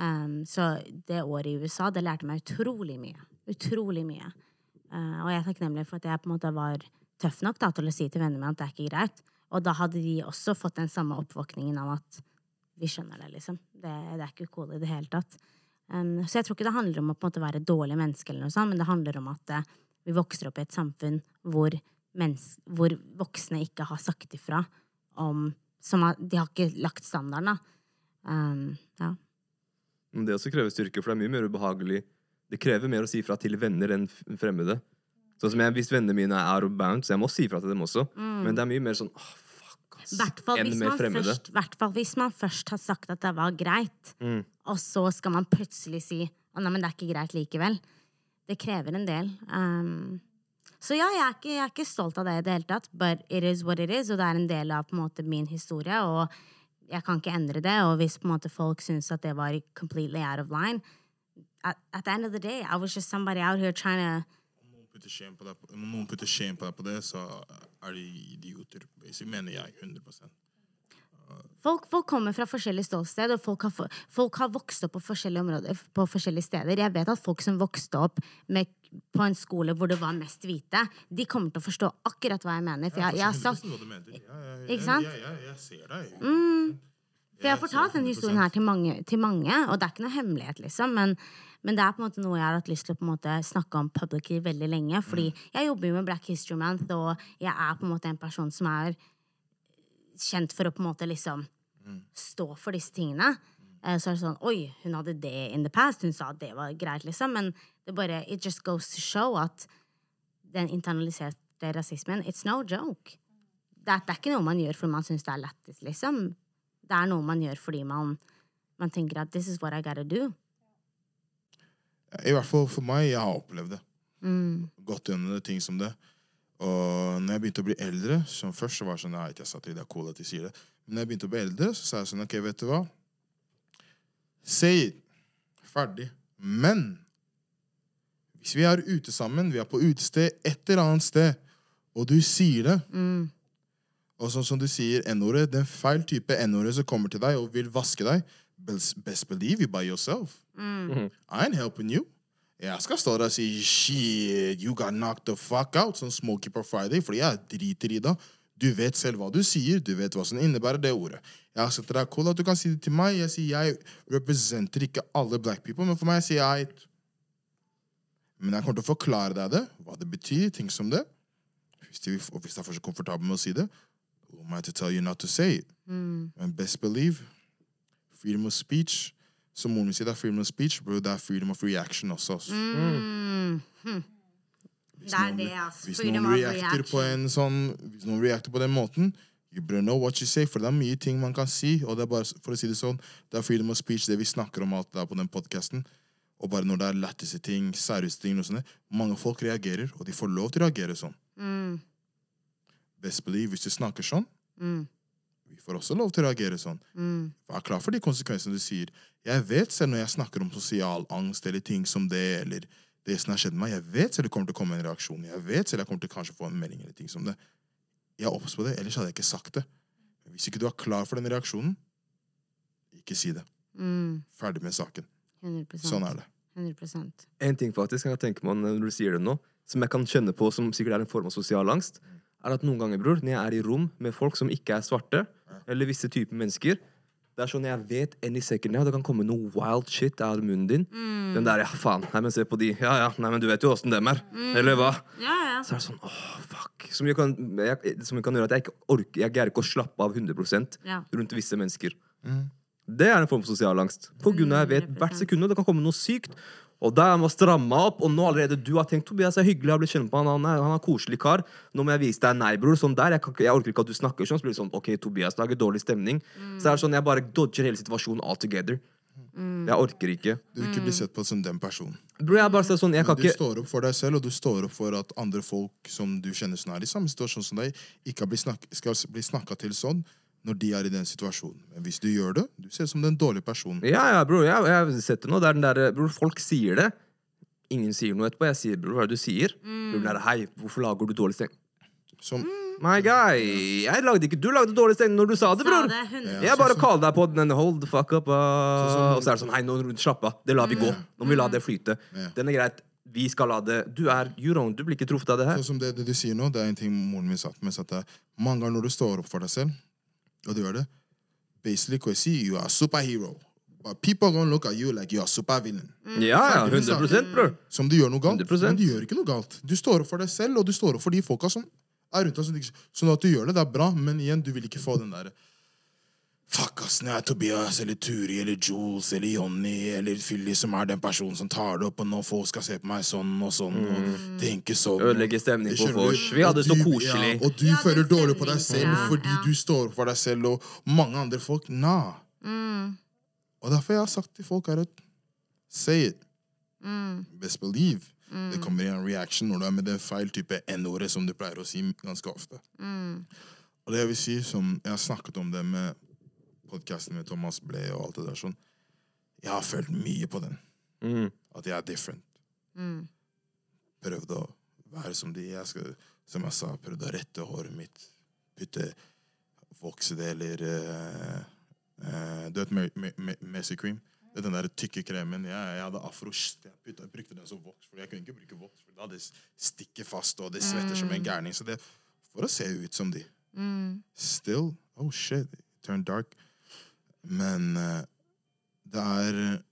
Um, så det året i USA, det lærte meg utrolig mye. Utrolig mye. Uh, og jeg er takknemlig for at jeg på en måte var tøff nok da, til å si til vennene mine at det er ikke greit. Og da hadde de også fått den samme oppvåkningen av at vi skjønner det, liksom. Det, det er ikke cool i det hele tatt. Um, så jeg tror ikke det handler om å på en måte være dårlig menneske, eller noe sånt, men det handler om at uh, vi vokser opp i et samfunn hvor, hvor voksne ikke har sagt ifra om som har, De har ikke lagt standarden, da. Um, ja. Men det også krever styrke, for det er mye mer ubehagelig. Det krever mer å si fra til venner enn fremmede. Sånn som jeg, Hvis vennene mine er out of bounds, jeg må si fra til dem også. Men det er mye mer sånn oh, fuck, ass. Enn mer fremmede. først- hvertfall hvis man først har sagt at det var greit, Mm. og så skal man plutselig si å nei, men det er ikke greit likevel. Det krever en del. Um, så ja, jeg er, ikke, jeg er ikke stolt av det i det hele tatt, but it is what it is, og det er en del av på en måte min historie, og jeg kan ikke endre det, og hvis på en måte folk syns at det var completely out of line at, at the end of the day, I was just somebody out here trying to Om noen putter shame på deg på, det, så er de idioter. Mener jeg 100% Folk, folk kommer fra forskjellige ståsted, og folk har, folk har vokst opp på forskjellige områder, på forskjellige steder. Jeg vet at folk som vokste opp med, på en skole hvor det var mest hvite, de kommer til å forstå akkurat hva jeg mener. For jeg, jeg ja, ja, Ikke sant? Jeg, jeg, jeg ser deg. For jeg har fortalt denne historien her til mange, til mange, og det er ikke noe hemmelighet, liksom. Men, men det er på en måte noe jeg har hatt lyst til å på en måte snakke om publicly veldig lenge. Fordi jeg jobber jo med Black History Month, og jeg er på en måte en person som er kjent for å på en måte liksom stå for disse tingene. Eh, Så er det sånn Oi, hun hadde det in the past. Hun sa at det var greit, liksom. Men det bare It just goes to show at den internaliserte rasismen, it's no joke. Det er, det er ikke noe man gjør fordi man syns det er lættis, liksom. Det er noe man gjør fordi man, man tenker at this is what I gotta do. I hvert fall for meg, jeg har opplevd det. Mm. Gått gjennom det, ting som det. Og når jeg begynte å bli eldre, som først så var det sånn, nei, jeg sa til det er cool at de sier det. Men når jeg begynte å bli eldre, så sa jeg sånn, ok, vet du hva? Say it. Ferdig. Men hvis vi er ute sammen, vi er på utested et eller annet sted, og du sier det, Mm. og sånn som du sier N-ordet, den feil type N-ordet som kommer til deg og vil vaske deg, best, believe you by yourself. I ain't helping you. Jeg skal stå der og si shit, you got knocked the fuck out, sånn Smoky på Friday, fordi jeg driter i det. Du vet selv hva du sier, du vet hva som innebærer det ordet. Jeg har sagt til deg, cool at du kan si det til meg. Jeg sier jeg representerer ikke alle black people, men for meg sier jeg Men jeg kommer til å forklare deg det, hva det betyr, ting som det. Hvis du, og hvis du er for så komfortabel med å si det, who am I to tell you not to say it? And best believe, freedom of speech, som moren min sier, det er freedom of speech, bro, det er freedom of reaction også. Mm. Mm. Hm. Det er det, altså. Hvis noen reacter på en sånn Hvis noen reacter på den måten You better know what you say, for det er mye ting man kan si. Og det er bare, for å si det sånn, det er freedom of speech, det vi snakker om alt der på den podcasten. Og bare når det er lættise ting, seriøse ting, og sånne, mange folk reagerer, og de får lov til å reagere sånn. Mm. Best believe, hvis du snakker sånn, Mm. vi får også lov til å reagere sånn. Mm. Vær klar for de konsekvensene du sier. Jeg vet selv når jeg snakker om sosial angst eller ting som det, eller det som har skjedd meg, jeg vet selv det kommer til å komme en reaksjon. Jeg vet selv jeg kommer til å få en melding eller ting som det. Jeg er obs på det, ellers hadde jeg ikke sagt det. Hvis ikke du er klar for den reaksjonen, ikke si det. Mm. Ferdig med saken. 100% Sånn er det. 100% En ting faktisk kan jeg tenke meg når du sier det nå, som jeg kan kjenne på som sikkert er en form av sosial angst, er at noen ganger, bror, når jeg er i rom med folk som ikke er svarte, eller visse typer mennesker, det er sånn jeg vet any second now, det kan komme noe wild shit out av munnen din. Den der, ja, faen, nei, men se på de, ja, ja, nei, men du vet jo åssen dem er, eller hva? Ja, ja. Så er det sånn, åh, fuck. Som jeg, kan, jeg, som kan gjøre at jeg ikke orker, jeg greier ikke å slappe av 100% Ja. rundt visse mennesker. Det er en form for sosial angst. På grunn av jeg vet hvert sekund det kan komme noe sykt. Og da må jeg stramme opp, og nå allerede du har tenkt Tobias er hyggelig, jeg har blitt kjent på han, han er, han er en koselig kar. Nå må jeg vise deg nei, bror. Sånn der, jeg, kan, jeg orker ikke at du snakker sånn. Så blir det sånn, ok, Tobias lager dårlig stemning. Så det er sånn, jeg bare dodger hele situasjonen all together. Jeg orker ikke. Du vil ikke bli sett på som den personen. Bro, jeg bare sånn, jeg kan Du ikke står opp for deg selv, og du står opp for at andre folk som du kjenner som er i samme situasjon som deg, ikke bli snak skal bli snakka til sånn når de er i den situasjonen. Men hvis du gjør det, du ser ut som den dårlige personen. Ja, ja, bror, jeg, jeg har sett det nå. Det er den der, bro, folk sier det. Ingen sier noe etterpå. Jeg sier, bror, hva er det du sier? Mm. Bro, der, hei, hvorfor lager du dårlig stemning? Som, My guy, jeg lagde ikke Du lagde dårlig stemning når du sa det, bror. 100 Jeg bare kaller deg på den hold the fuck up. Uh, og så er det sånn, hei, nå slapp av. Det lar vi gå. Nå må vi la det flyte. Ja. Den er greit. Vi skal la det Du er you don't, du blir ikke truffet av det her. sånn som det, det du sier nå, det er en ting moren min sa til meg. Mange ganger når du står opp for deg selv, og du gjør det, basically, jeg si, you are a superhero. But people are gonna look at you like you are supervillain. Ja, ja, Ferdig 100 bror. Som du gjør noe galt. 100%. Men du gjør ikke noe galt. Du står opp for deg selv, og du står opp for de folka som er rundt deg. Sånn at du gjør det, det er bra, men igjen, du vil ikke få den derre Fuck, ass, når jeg er Tobias eller Turi eller Jules eller Jonny eller Philly som er den personen som tar det opp, og nå folk skal se på meg sånn og sånn og tenke sånn Ødelegge stemning på vors. Vi hadde det så koselig. Ja, og du Ja, føler dårlig på deg selv Ja, fordi ja. du står opp for deg selv og mange andre folk. Nah. Mm. Og derfor jeg har sagt til folk her at say it. Mm. Best believe. Det kommer i en reaction når du er med den feil type N-ordet som du pleier å si ganske ofte. Mm. Og det jeg vil si, som jeg har snakket om det med podkasten med Thomas Ble og alt det der sånn Jeg har følt mye på den. Mm. At jeg er different. Mm. Prøvde å være som de. Jeg skal, som jeg sa, prøvde å rette håret mitt. Putte voksedeler eh, eh, Du vet Mer- Mercy Cream? Det er den der tykke kremen. Jeg, jeg hadde afro. Jeg, putta, jeg brukte den som voks, for jeg kunne ikke bruke voks. For da det stikker fast, og det svetter som en gærning. Så det For å se ut som de. Mm. Still Oh shit, it turned dark. Men eh, det er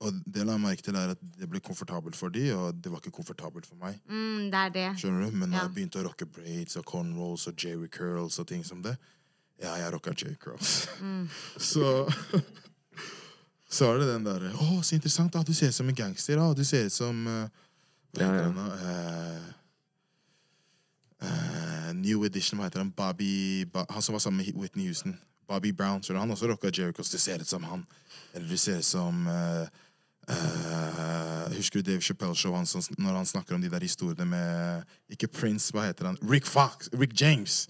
Og det la jeg merke til, er at det ble komfortabelt for de, og det var ikke komfortabelt for meg. Mm, det er det. Skjønner du? Men når Ja. jeg begynte å rocke braids og cornrolls og jerry curls og ting som det Ja, jeg rocka jerry curls. Mm. så Så er det den derre Å, så interessant. da, Du ser ut som en gangster. da, Du ser ut som uh, Ja, ja. han uh, Eh, eh, New Edition, hva heter han? Bobby Ba- Han som var sammen med Whitney Houston. Bobby Brown. Så han også rocka Jericho, curls. Du ser ut som han. Eller du ser ut som uh, uh, Husker du Dave Chappelle Show han, som- når han snakker om de der historiene med Ikke Prince, hva heter han? Rick Fox. Rick James.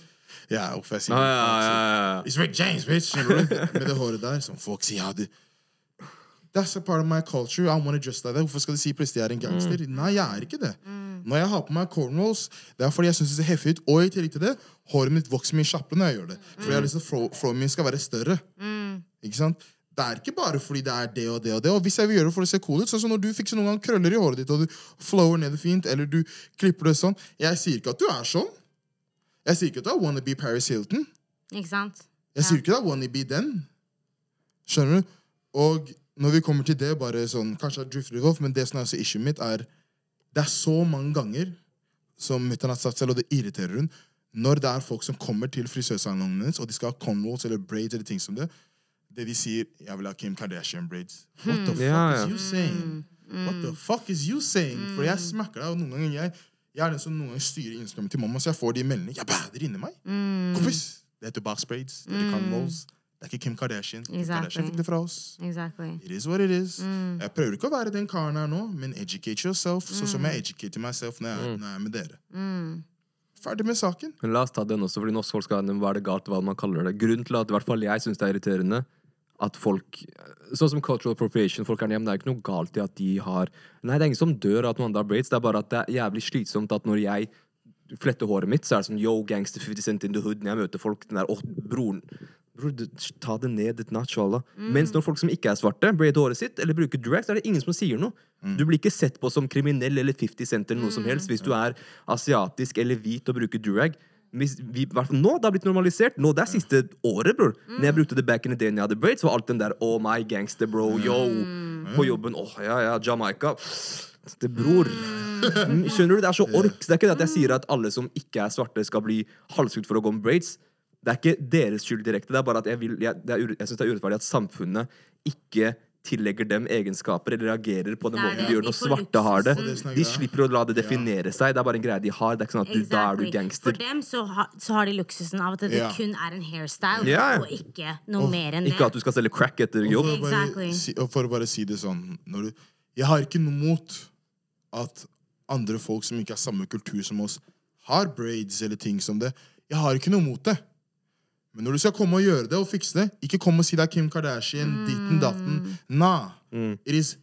Ja, hvorfor jeg sier Ja, Rick ja, ja, ja. It's Rick James, bitch! Med det håret der. Som folk sier ja, du That's a part of my culture. I wanna dress like that. Hvorfor skal de si plutselig jeg er en gangster? Nei, jeg er ikke det. Når jeg har på meg cornrows, det er fordi jeg syns det ser heftig ut. Og i tillegg til det, håret mitt vokser mye kjappere når jeg gjør det. Fordi jeg har lyst til at flowen min skal være større. Ikke sant? Det er ikke bare fordi det er det og det og det. Og hvis jeg vil gjøre det for å se cool ut, sånn som når du fikser noen gang krøller i håret ditt, og du flower ned det fint, eller du klipper det sånn Jeg sier ikke at du er sånn. Jeg sier ikke at du er wannabe Paris Hilton. Ikke sant? Jeg Ja. sier ikke at du er wannabe den. Skjønner du? Og når vi kommer til det, bare sånn, kanskje jeg drifter litt off, men det som er også issuet mitt, er det er så mange ganger som mutter'n har sagt selv, og det irriterer hun, når det er folk som kommer til frisørsalongen hennes, og de skal ha conrolls eller braids eller ting som det, det de sier 'Jeg vil ha Kim Kardashian braids'. What the fuck Ja, ja. is you saying? What the fuck is you saying? For jeg smakker deg, og noen ganger jeg, jeg er den som noen ganger styrer Instagram til mamma, så jeg får de meldingene. Jeg bader inni meg. Kompis! Det heter box braids. Det heter conrolls. Det er ikke Kim Kardashian. Kim Exactly. Kardashian fikk det fra oss. Exactly. It is what it is. Jeg prøver ikke å være den karen her nå, men educate yourself, sånn som jeg educater myself når jeg, når jeg er med dere. Ferdig med saken. Men la oss ta den også, fordi norsk folk skal ha hva er det galt, hva man kaller det. Grunnen til at i hvert fall jeg syns det er irriterende at folk Sånn som cultural appropriation, folk er hjemme, det er ikke noe galt i at de har Nei, det er ingen som dør av at noen andre har braids, det er bare at det er jævlig slitsomt at når jeg fletter håret mitt, så er det sånn yo, gangster 50 cent in the hood når jeg møter folk. Den der, åh, broren Bror, ta det ned et notch, wallah. Mens når folk som ikke er svarte, braid håret sitt eller bruker drag, så er det ingen som sier noe. Du blir ikke sett på som kriminell eller 50 cent eller noe som helst hvis du er asiatisk eller hvit og bruker drag. Hvis vi, i hvert fall nå, det har blitt normalisert. Nå, Det er siste året, bror. Når jeg brukte det back in the day når jeg hadde braids, var alt den der oh my gangster, bro, yo. På jobben, åh, ja, ja, Jamaica. Det bror. Mm, Skjønner du? Det er så ork. Det er ikke det at jeg sier at alle som ikke er svarte, skal bli halshugd for å gå med braids. Det er ikke deres skyld direkte. Det er bare at jeg, vil, jeg, jeg synes det er urettferdig at samfunnet ikke tillegger dem egenskaper eller reagerer på den Det måten de gjør De når svarte har det. Og De slipper å la det definere seg. Det er bare en greie de har. Det er ikke sånn at du, da er du gangster. For dem så, ha, så har de luksusen av at det Ja. kun er en hairstyle, Ja, og ikke noe mer enn det. Ikke at du skal selge crack etter Og jobb. for, å bare Exactly. si, og for å bare si det sånn når du, Jeg har ikke noe mot at andre folk som ikke har samme kultur som oss, har braids eller ting som det. Jeg har ikke noe mot det. Men når du skal komme og gjøre det og fikse det, ikke kom og si det er Kim Kardashian, ditten datten. Nah. It is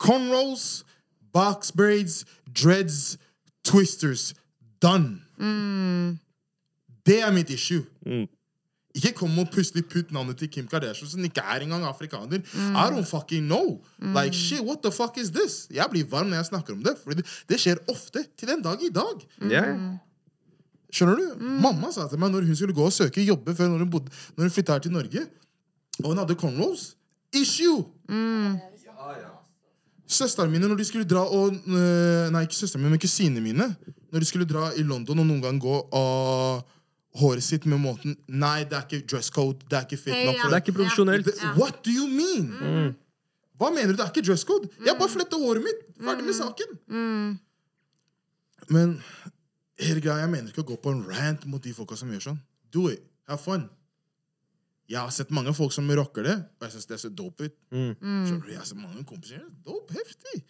cornrows, box braids, dreads, twisters. Done. Det er mitt issue. Ikke kom og plutselig putt navnet til Kim Kardashian, som ikke er engang afrikaner. I don't fucking know. Like, shit, what the fuck is this? Jeg blir varm når jeg snakker om det, for det, det skjer ofte. Til den dag i dag. Mm. ja. Skjønner du? Mamma sa til meg når hun skulle gå og søke jobbe før når hun, bodde, når hun flytta her til Norge, og hun hadde cornrows Issue! Søsteren mine, når de skulle dra og øh, Nei, ikke søsteren min, men kusinene mine. Når de skulle dra i London og noen gang gå av håret sitt med måten Nei, det er ikke dress code. Det er ikke fit Hey, nok. ja. for Det er ikke profesjonelt. What do you mean? Hva mener du? Det er ikke dress code. Jeg bare fletta håret mitt. Ferdig med saken. Men hele greia, jeg mener ikke å gå på en rant mot de folka som gjør sånn. Do it. Have fun. Jeg har sett mange folk som rocker det, og jeg syns det ser dope ut. Mm. du? Jeg har sett mange kompiser. Dope, heftig.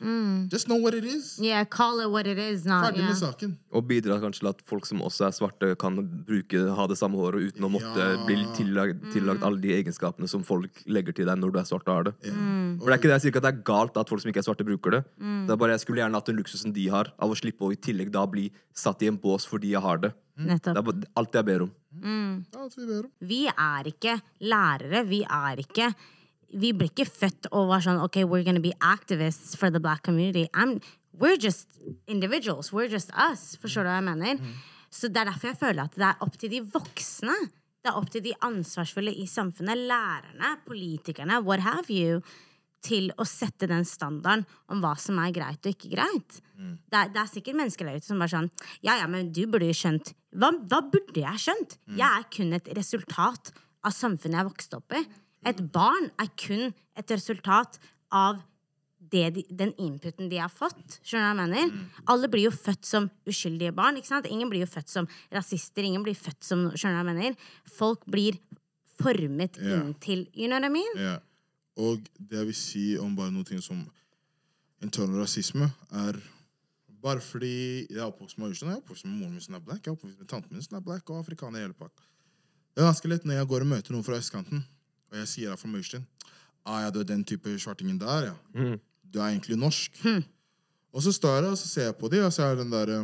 Just know what it is. Yeah, call it what it is. Not, Ferdig yeah. med saken. Og bidra kanskje til at folk som også er svarte, kan bruke, ha det samme håret uten å måtte Ja. bli tillagt, tillagt alle de egenskapene som folk legger til deg når du er svart og har det. Ja. For det er ikke det jeg sier at det er galt at folk som ikke er svarte, bruker det. Det er bare Jeg skulle gjerne hatt den luksusen de har, av å slippe å i tillegg da bli satt i en bås fordi jeg har det. Det er alt jeg ber om. Er alt vi ber om. Vi er ikke lærere. Vi er ikke Vi blir ikke født og var sånn OK, we're gonna be activists for the black community. I'm, we're just individuals. We're just us. Forstår du hva jeg mener? Så det er derfor jeg føler at det er opp til de voksne. Det er opp til de ansvarsfulle i samfunnet. Lærerne, politikerne, what have you. Til å sette den standarden om hva som er greit og ikke greit. Det, er, det er sikkert mennesker der ute som bare sånn Ja, ja, men du burde jo skjønt Hva, hva burde jeg skjønt? Jeg er kun et resultat av samfunnet jeg vokste opp i. Et barn er kun et resultat av det de, den inputen de har fått. Skjønner du hva jeg mener? Alle blir jo født som uskyldige barn. ikke sant? Ingen blir jo født som rasister. Ingen blir født som Skjønner du hva jeg mener? Folk blir formet yeah. inntil You know what I mean? Ja. Og det jeg vil si om bare noe ting som intern rasisme, er bare fordi jeg er oppvokst med jeg er oppvokst med moren min som er black, jeg er oppvokst med tanten min som er black, og afrikaner i hele pakka. Det er ganske lett når jeg går og møter noen fra østkanten, og jeg sier jeg er fra Møystein. Ah, ja, du er den type svartingen der, ja. Du er egentlig norsk. Og så står jeg der, og så ser jeg på dem, og så er den derre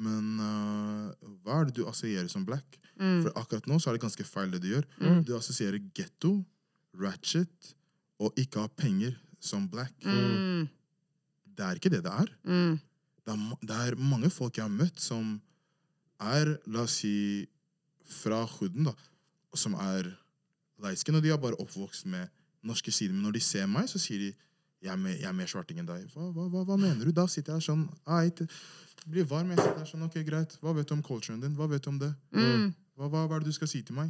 Men uh, hva er det du assosierer som black? For akkurat nå så er det ganske feil det du gjør. Du assosierer getto, ratchet og ikke ha penger som black. Det er ikke det det er. Det er, det er mange folk jeg har møtt som er, la oss si, fra hooden, da, som er leiske, og de er bare oppvokst med norske sider. Men når de ser meg, så sier de jeg er mer, jeg er mer svarting enn deg. Hva, hva, hva, hva mener du? Da sitter jeg sånn Eit, blir varm. Jeg sitter her sånn, ok, greit. Hva vet du om culturen din? Hva vet du om det? Hva, hva, hva er det du skal si til meg?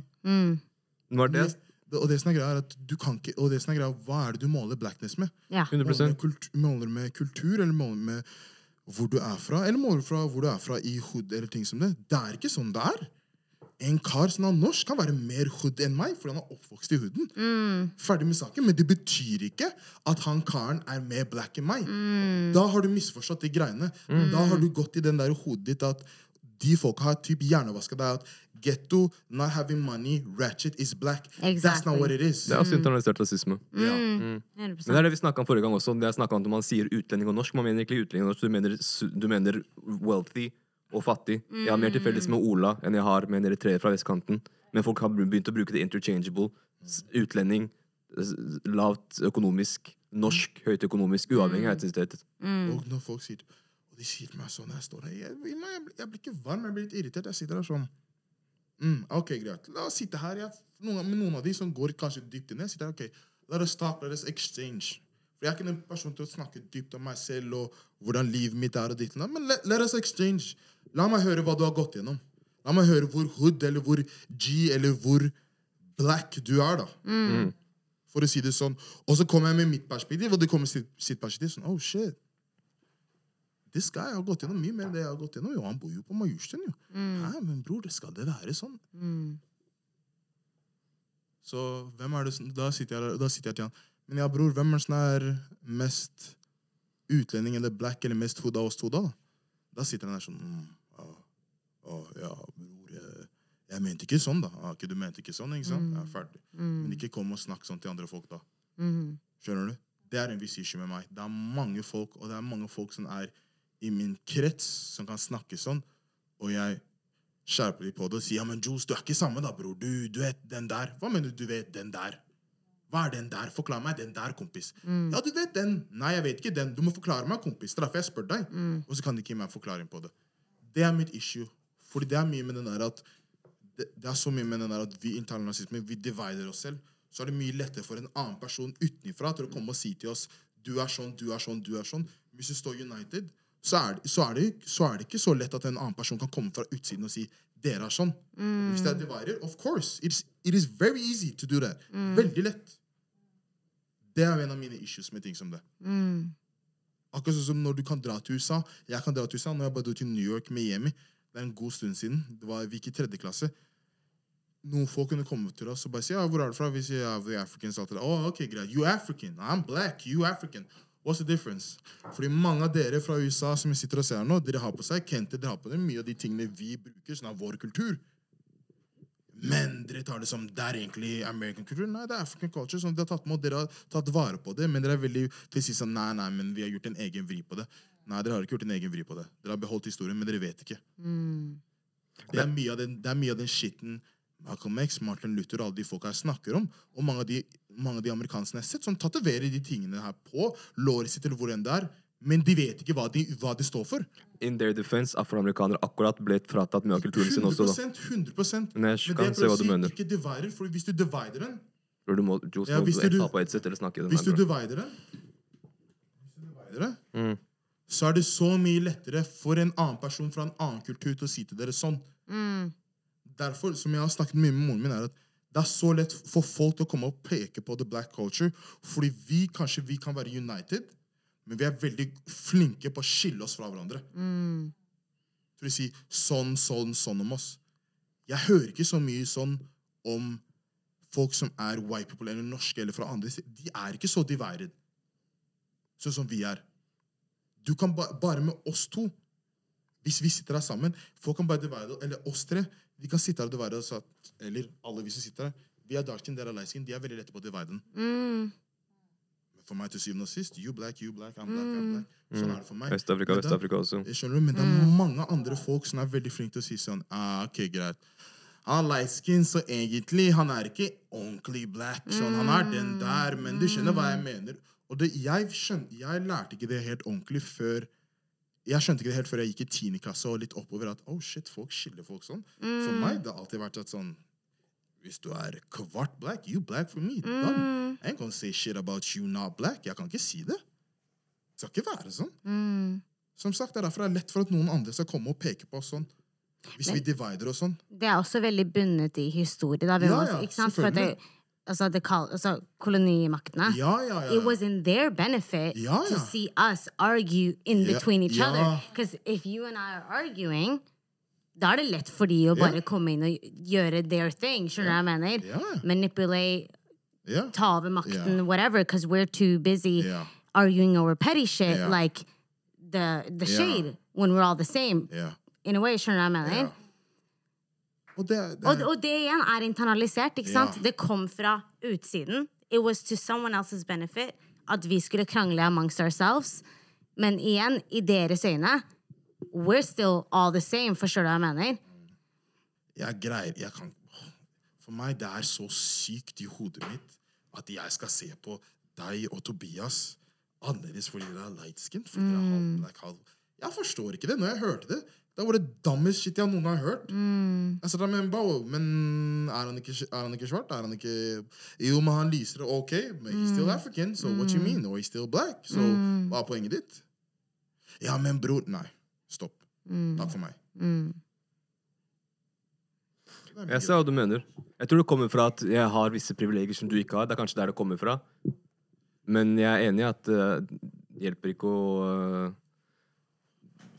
Det var det. Og det som er greia er at du kan ikke, og det som er greia, hva er det du måler blackness med? Ja. 100%. Måler med, kultur, måler med kultur, eller måler med hvor du er fra, eller måler fra hvor du er fra i hood, eller ting som det. Det er ikke sånn det er. En kar som er norsk, kan være mer hood enn meg, fordi han er oppvokst i hooden. Ferdig med saken, Men det betyr ikke at han karen er mer black enn meg. Da har du misforstått de greiene. Da har du gått i den der hodet ditt at de folka har typ hjernevaska deg at ghetto, not having money, ratchet is black. That's not what it is. Det er også internalisert rasisme. Ja. Men det er det vi snakket om forrige gang også. Det er om at Man sier utlending og norsk. Man mener ikke utlending og norsk, du mener, du mener wealthy og fattig. Jeg har mer til felles med Ola enn jeg har med en eritreer fra vestkanten. Men folk har begynt å bruke det interchangeable. Utlending, lavt økonomisk, norsk, høyt økonomisk, uavhengig av etnisitet. Og når folk sier Og de sier til meg sånn jeg står her, jeg, jeg, jeg, blir- jeg blir ikke varm, jeg blir litt irritert. Jeg sitter der sånn mm, Ok, greit. La oss sitte her. Ja. noen, med noen av de som går kanskje dypt. Jeg sitter her, ok, Let us talk, let us exchange. For Jeg er ikke den personen til å snakke dypt om meg selv og hvordan livet mitt er. og ditt Men let, let us exchange. La meg høre hva du har gått gjennom. La meg høre hvor hood eller hvor G eller hvor black du er, da. For å si det sånn. Og så kommer jeg med mitt perspektiv, og det kommer sitt, sitt perspektiv. Sånn, oh shit. This guy har gått gjennom mye mer enn det jeg har gått gjennom. Jo, han bor jo på Majorstuen, jo. Hæ, men bror, det skal det være sånn? Så hvem er det som Da sitter jeg, da sitter jeg til han. Men ja, bror, hvem er det som er mest utlending eller black eller mest hood av oss to, da? Da sitter han der sånn mm, ja, å, ja, bror, jeg, jeg mente ikke sånn, da. Ah, ikke du mente ikke sånn, ikke sant? Ja, ferdig. Men ikke kom og snakk sånn til andre folk, da. Skjønner du? Det er en viss issue med meg. Det er mange folk, og det er mange folk som er i min krets, som kan snakke sånn, og jeg skjerper litt på det og sier ja, men Jules, du er ikke samme, da, bror. Du, du vet den der. Hva mener du, du vet den der? Hva er den der? Forklar meg den der, kompis. Ja, du vet den. Nei, jeg vet ikke den. Du må forklare meg, kompis. Det er derfor jeg spør deg. Og så kan de ikke gi meg en forklaring på det. Det er mitt issue. Fordi det er mye med den der at det, det er så mye med den der at vi internasisme, vi divider oss selv. Så er det mye lettere for en annen person utenfra til å komme og si til oss du er sånn, du er sånn, du er sånn. Hvis du står United, så er, det, så, er det, så er det ikke så lett at en annen person kan komme fra utsiden og si dere er sånn. Hvis det er divider, of course. It's, it is very easy to do that. Veldig lett. Det er en av mine issues med ting som det. Akkurat sånn som når du kan dra til USA. Jeg kan dra til USA, Når jeg bare dro til New York Yemi, det er en god stund siden, det var, vi gikk i tredje klasse, noen folk kunne komme til oss og bare si ja, hvor er du fra? Vi sier ja, we Africans. det. Oh, ok, greit. You African. I'm black. You African. What's the difference? Fordi mange av dere fra USA som sitter og ser nå, dere har på seg kente, dere har på dere mye av de tingene vi bruker, sånn av vår kultur. Men dere tar det som det er egentlig American culture. Nei, det er African culture. Sånn, dere har tatt med, og dere har tatt vare på det, men dere er veldig til å si sånn Nei, nei, men vi har gjort en egen vri på det. Nei, dere har ikke gjort en egen vri på det. Dere har beholdt historien, men dere vet ikke. Det, er mye av den, det er mye av den skitten Malcolm X, Martin Luther og alle de folka jeg snakker om, og mange av de, mange av de amerikanerne jeg har sett, som tatoverer de tingene her på låret sitt eller hvor enn det er, men de vet ikke hva de, hva de står for. In their defense, afroamerikanere akkurat ble fratatt mye av kulturen sin også. da. 100 100 Men jeg det kan jeg se prøver å si, mener. Ikke divider, for hvis du divider den, Bror, Du må, Jules, Ja, må hvis du du- ta på headset eller snakke i den hvis du her, divider den, hvis du divider det, Mm. så er det så mye lettere for en annen person fra en annen kultur til å si til dere sånn. Derfor, som jeg har snakket mye med moren min, er at det er så lett for folk til å komme og peke på the black culture, fordi vi kanskje vi kan være united, men vi er veldig flinke på å skille oss fra hverandre. For å si sånn, sånn, sånn om oss. Jeg hører ikke så mye sånn om folk som er white people eller norske eller fra andre. De er ikke så divided, sånn som vi er. Du kan ba bare med oss to hvis vi sitter her sammen Folk kan bare divide Eller oss tre. Vi kan sitte her og divide oss. at- Eller alle vi som sitter her. Vi er dark skin, dere er light skin. De er veldig lette på å divide den. Men for meg til syvende og sist You black, you black, I'm black, I'm black. Sånn er det for meg. Øst-Afrika, Vest-Afrika også. jeg skjønner du, Men det er mange andre folk som er veldig flinke til å si sånn ah, Ok, greit. Han er light skin, så egentlig han er ikke ordentlig black. Sånn, han er den der, men du skjønner hva jeg mener. Og det, jeg, skjønner, jeg lærte ikke det helt ordentlig før Jeg skjønte ikke det helt før jeg gikk i tiendeklasse og litt oppover. at oh shit, folk skiller folk sånn. For meg det har alltid vært at sånn Hvis du er kvart black, you black for me. Done. I ain't gonna say shit about you not black. Jeg kan ikke si det. Det skal ikke være sånn. Som sagt, Det er derfor det er lett for at noen andre skal komme og peke på oss sånn. Hvis vi divider og sånn. Det er også veldig bundet i historie. Da. Vi Ja, ja, ikke sant? For det, altså, kal altså, kolonimaktene Ja, ja, ja. It was in their benefit to see us argue in between each other. Because if you and I are arguing, da er det lett for de å bare komme inn og gjøre their thing. Skjønner du hva jeg mener? Manipulate, ja. ta over makten, whatever, because we're too busy arguing over petty shit like the, the shade when we're all the same. In a way, skjønner du hva jeg mener? Og det, det Og, og det igjen er internalisert. ikke sant? Ja. Det kom fra utsiden. It was to someone else's benefit at vi skulle krangle amongst ourselves. Men igjen, i deres øyne, we're still all the same. Forstår du hva jeg mener? jeg greier jeg kan, For meg det er så sykt i hodet mitt at jeg skal se på deg og Tobias annerledes fordi dere er light skin. Fordi dere er halv black, halv Jeg forstår ikke det. Når jeg hørte det, det var det dummest shit jeg noen gang har hørt. Jeg satt der med en bow men er han, ikke, er han ikke svart? Er han ikke Jo, men han lyser, ok, men he's still African, so what you mean? Or he's still black, så hva er poenget ditt? Ja, men bror Nei, stopp. Takk for meg. Jeg ser hva du mener. Jeg tror det kommer fra at jeg har visse privilegier som du ikke har. Det er kanskje der det kommer fra. Men jeg er enig i at eh, det hjelper ikke å uh,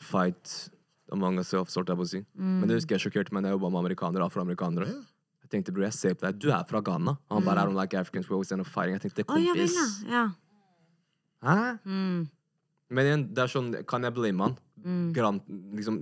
fight among ourselves, holdt jeg på å si. Men det husker jeg sjokkerte meg da jeg jobba med amerikanere, afroamerikanere. Yeah. Jeg tenkte, bror, jeg ser på deg, du er fra Ghana. Og han bare, I don't like Africans, were always end up fighting. Jeg tenkte, kompis. Oh, ja. ja. Hæ? Mm. Men igjen, det er sånn, kan jeg blame han? Gran, liksom,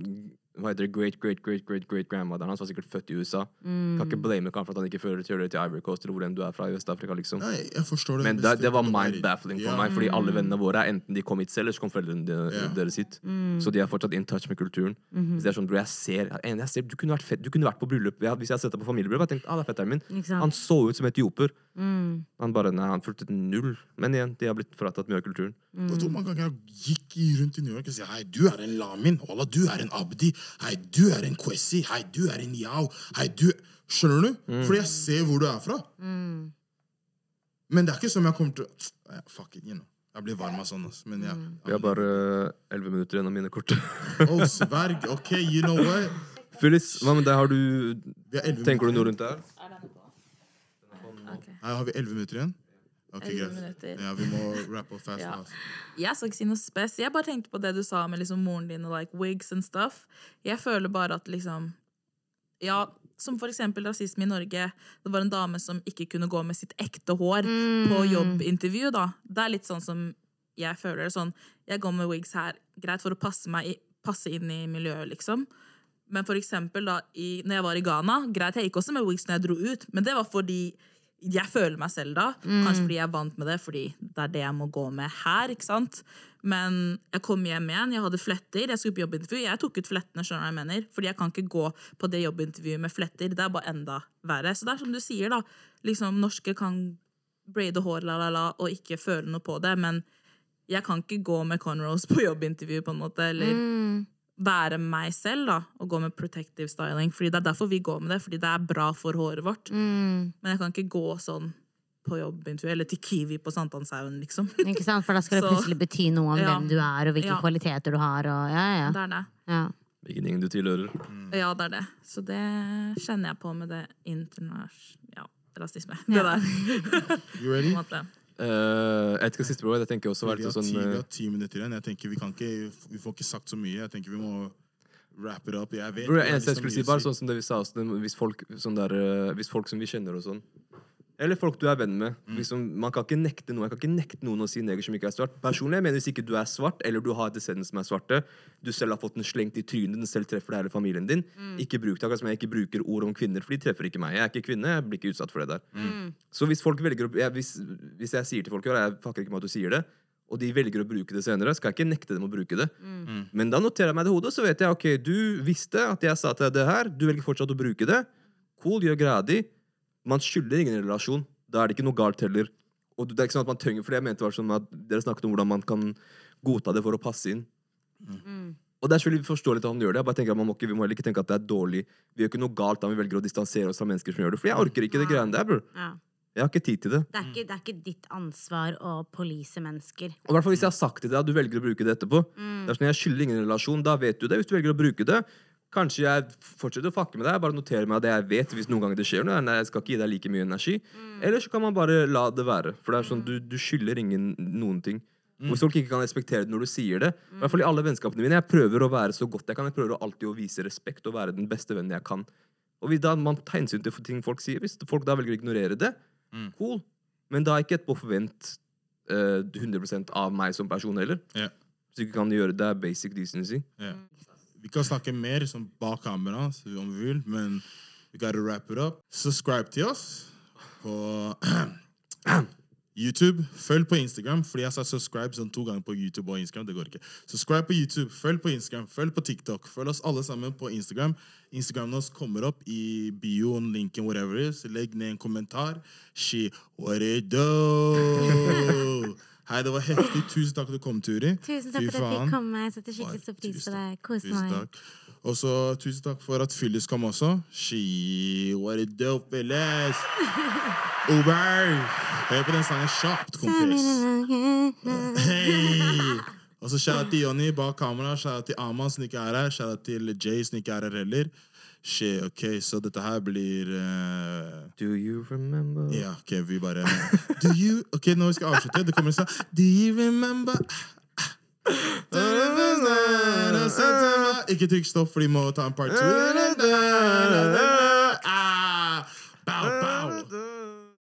hva heter det, great, great, great, great, great grandmotheren hans var sikkert født i USA. Kan ikke blame ham for at han ikke føler til til Ivory Coast eller hvor enn du er fra i Øst-Afrika, liksom. Nei, jeg forstår det. Men det, det var mind-baffling for Ja. meg, fordi alle vennene våre er enten de kom hit selv, eller så kom foreldrene de- Ja. deres hit. Så de er fortsatt in touch med kulturen. Hvis det er sånn, bro, jeg ser, jeg, jeg ser du, kunne vært fett, du kunne vært på bryllup. Jeg, hvis jeg hadde sett deg på familiebryllup, hadde jeg tenkt ah, det er fetteren min. Ikke? Han så ut som etioper. Mm. Han bare, nei, han fulgte null. Men igjen, de har blitt fratatt mye av kulturen. Mm. hvor mange ganger jeg gikk rundt i New York og sa hei, du er en Lamin, Wallah, du er en Abdi, hei, du er en Kwesi, hei, du er en Yao, hei, du Skjønner du? Fordi jeg ser hvor du er fra. Men det er ikke som jeg kommer til Fuck it, you know. Jeg blir varm av sånn, Altså. Men ja. Vi har bare elleve minutter igjen av mine kort. Oh, sverg. Ok, you know what? Phyllis, hva med deg? Har du, Vi har 11 tenker du noe rundt det her? Her har vi 11 minutter igjen. Ok, 11 greit. minutter. Ja, vi må rappe opp fast Ja. nå. Jeg skal ikke si noe spes. Jeg bare tenkte på det du sa med liksom moren din og like wigs and stuff. Jeg føler bare at liksom Ja, som for eksempel rasisme i Norge. Det var en dame som ikke kunne gå med sitt ekte hår på jobbintervju. da. Det er litt sånn som jeg føler det sånn. Jeg går med wigs her, greit for å passe, meg i, passe inn i miljøet, liksom. Men for eksempel da, i, når jeg var i Ghana, greit, jeg gikk også med wigs når jeg dro ut, men det var fordi jeg føler meg selv da. Kanskje fordi jeg er vant med det, fordi det er det jeg må gå med her. ikke sant? Men jeg kom hjem igjen, jeg hadde fletter, jeg skulle på jobbintervju. Jeg tok ut flettene, skjønner jeg mener? Fordi jeg kan ikke gå på det jobbintervjuet med fletter. Det er bare enda verre. Så det er som du sier, da. Liksom, Norske kan braide hår, la, la, la, og ikke føle noe på det, men jeg kan ikke gå med Conrose på jobbintervju, på en måte, eller være meg selv, da, og gå med protective styling. Fordi det er derfor vi går med det, fordi det er bra for håret vårt. Men jeg kan ikke gå sånn på jobbintervju, eller til Kiwi på Sankthanshaugen, liksom. Ikke sant? For da skal det plutselig bety noe om Ja. hvem du er, og hvilke Ja. kvaliteter du har. Og, ja, ja, Det er det. ja. Hvilken gjeng du tilhører. Ja, det er det. Så det kjenner jeg på med det internasjonale Ja, rasisme. Ja. Det der. You ready? Måte. Eh, siste, bro. Jeg tenker også ti, sånn vi eh, har ti minutter igjen. Jeg tenker Vi kan ikke, vi får ikke sagt så mye. Jeg tenker vi må wrap it up. Jeg vet Bro, jeg, eneste jeg liksom skulle si, bare sånn som det vi sa også, hvis folk, sånn der, eh, hvis folk som vi kjenner og sånn Eller folk du er venn med. Liksom, man kan ikke nekte noen Jeg kan ikke nekte noen å si neger som ikke er svart. Personlig jeg mener Hvis ikke du er svart, eller du har et descendants som er svarte, du selv har fått den slengt i trynet, den selv treffer deg eller familien din, ikke bruk det. Akkurat som jeg ikke bruker ord om kvinner, for de treffer ikke meg. Jeg er ikke kvinne, jeg blir ikke utsatt for det der. Så hvis folk velger å jeg, hvis, hvis jeg sier til folk «Hør, Jeg fucker ikke med at du sier det, og de velger å bruke det senere, skal jeg ikke nekte dem å bruke det. Men da noterer jeg meg det i hodet, så vet jeg ok, du visste at jeg sa til deg det her. Du velger fortsatt å bruke det. Cool, gjør greia di. Man skylder ingen relasjon. Da er det ikke noe galt heller. Og det er ikke sånn at man trenger, for jeg mente var sånn at Dere snakket om hvordan man kan godta det for å passe inn. Og det er selvfølgelig forståelig at han gjør det. Jeg bare tenker at man må ikke, Vi må heller ikke tenke at det er dårlig. Vi gjør ikke noe galt da vi velger å distansere oss fra mennesker som gjør det. For jeg orker ikke det greiene der, bro. Ja. Jeg har ikke tid til det. Det, er ikke, det er ikke ditt ansvar å police mennesker. Og hvert fall Hvis jeg har sagt til deg at du velger å bruke det etterpå Det er sånn, Jeg skylder ingen relasjon, da vet du det. Hvis du velger å bruke det Kanskje jeg fortsetter å fucke med deg, bare noterer meg det jeg vet. Hvis noen ganger det skjer noe jeg skal ikke gi deg like mye energi. Eller så kan man bare la det være. For det er sånn, du, du skylder ingen noen ting. Mm. Hvis folk ikke kan respektere det når du sier det I hvert fall i alle vennskapene mine Jeg prøver å være så godt jeg kan. Jeg prøver alltid å vise respekt og være den beste vennen jeg kan. Og hvis da man tar hensyn til ting folk sier, hvis folk da velger å ignorere det, cool. Men da er ikke etterpå forvent uh, 100% av meg som person heller. Ja. Hvis du ikke kan gjøre det, er basic decency. Ja. Vi kan snakke mer som bak kamera så om vi vil, men we gotta wrap it up. Subscribe til oss på YouTube. Følg på Instagram, fordi jeg sa subscribe sånn to ganger på YouTube og Instagram. Det går ikke. Subscribe på YouTube, følg på Instagram, følg på TikTok. Følg oss alle sammen på Instagram. Instagramen vår kommer opp i bioen, linken, whatever is. Legg ned en kommentar. She, what it do? Hei, det var heftig. Tusen takk for at du kom, Turi. Tusen takk Fy for at jeg fikk komme. Jeg setter skikkelig stor pris Tusen på deg. Tusen meg. takk. Og så tusen takk for at Fyllis kom også. She, what a dope, Fyllis! Uber! Hør på den sangen kjapt, kompis. Hei! Og så shout til Jonny bak kamera, shout til Aman som ikke er her, shout til Jay som ikke er her heller. Shit, ok, så dette her blir uh... Do you remember? Ja, ok, vi bare Do you Ok, nå vi skal avslutte. Det kommer en sang. Do you remember Ikke trykk stopp, for de må ta en part two.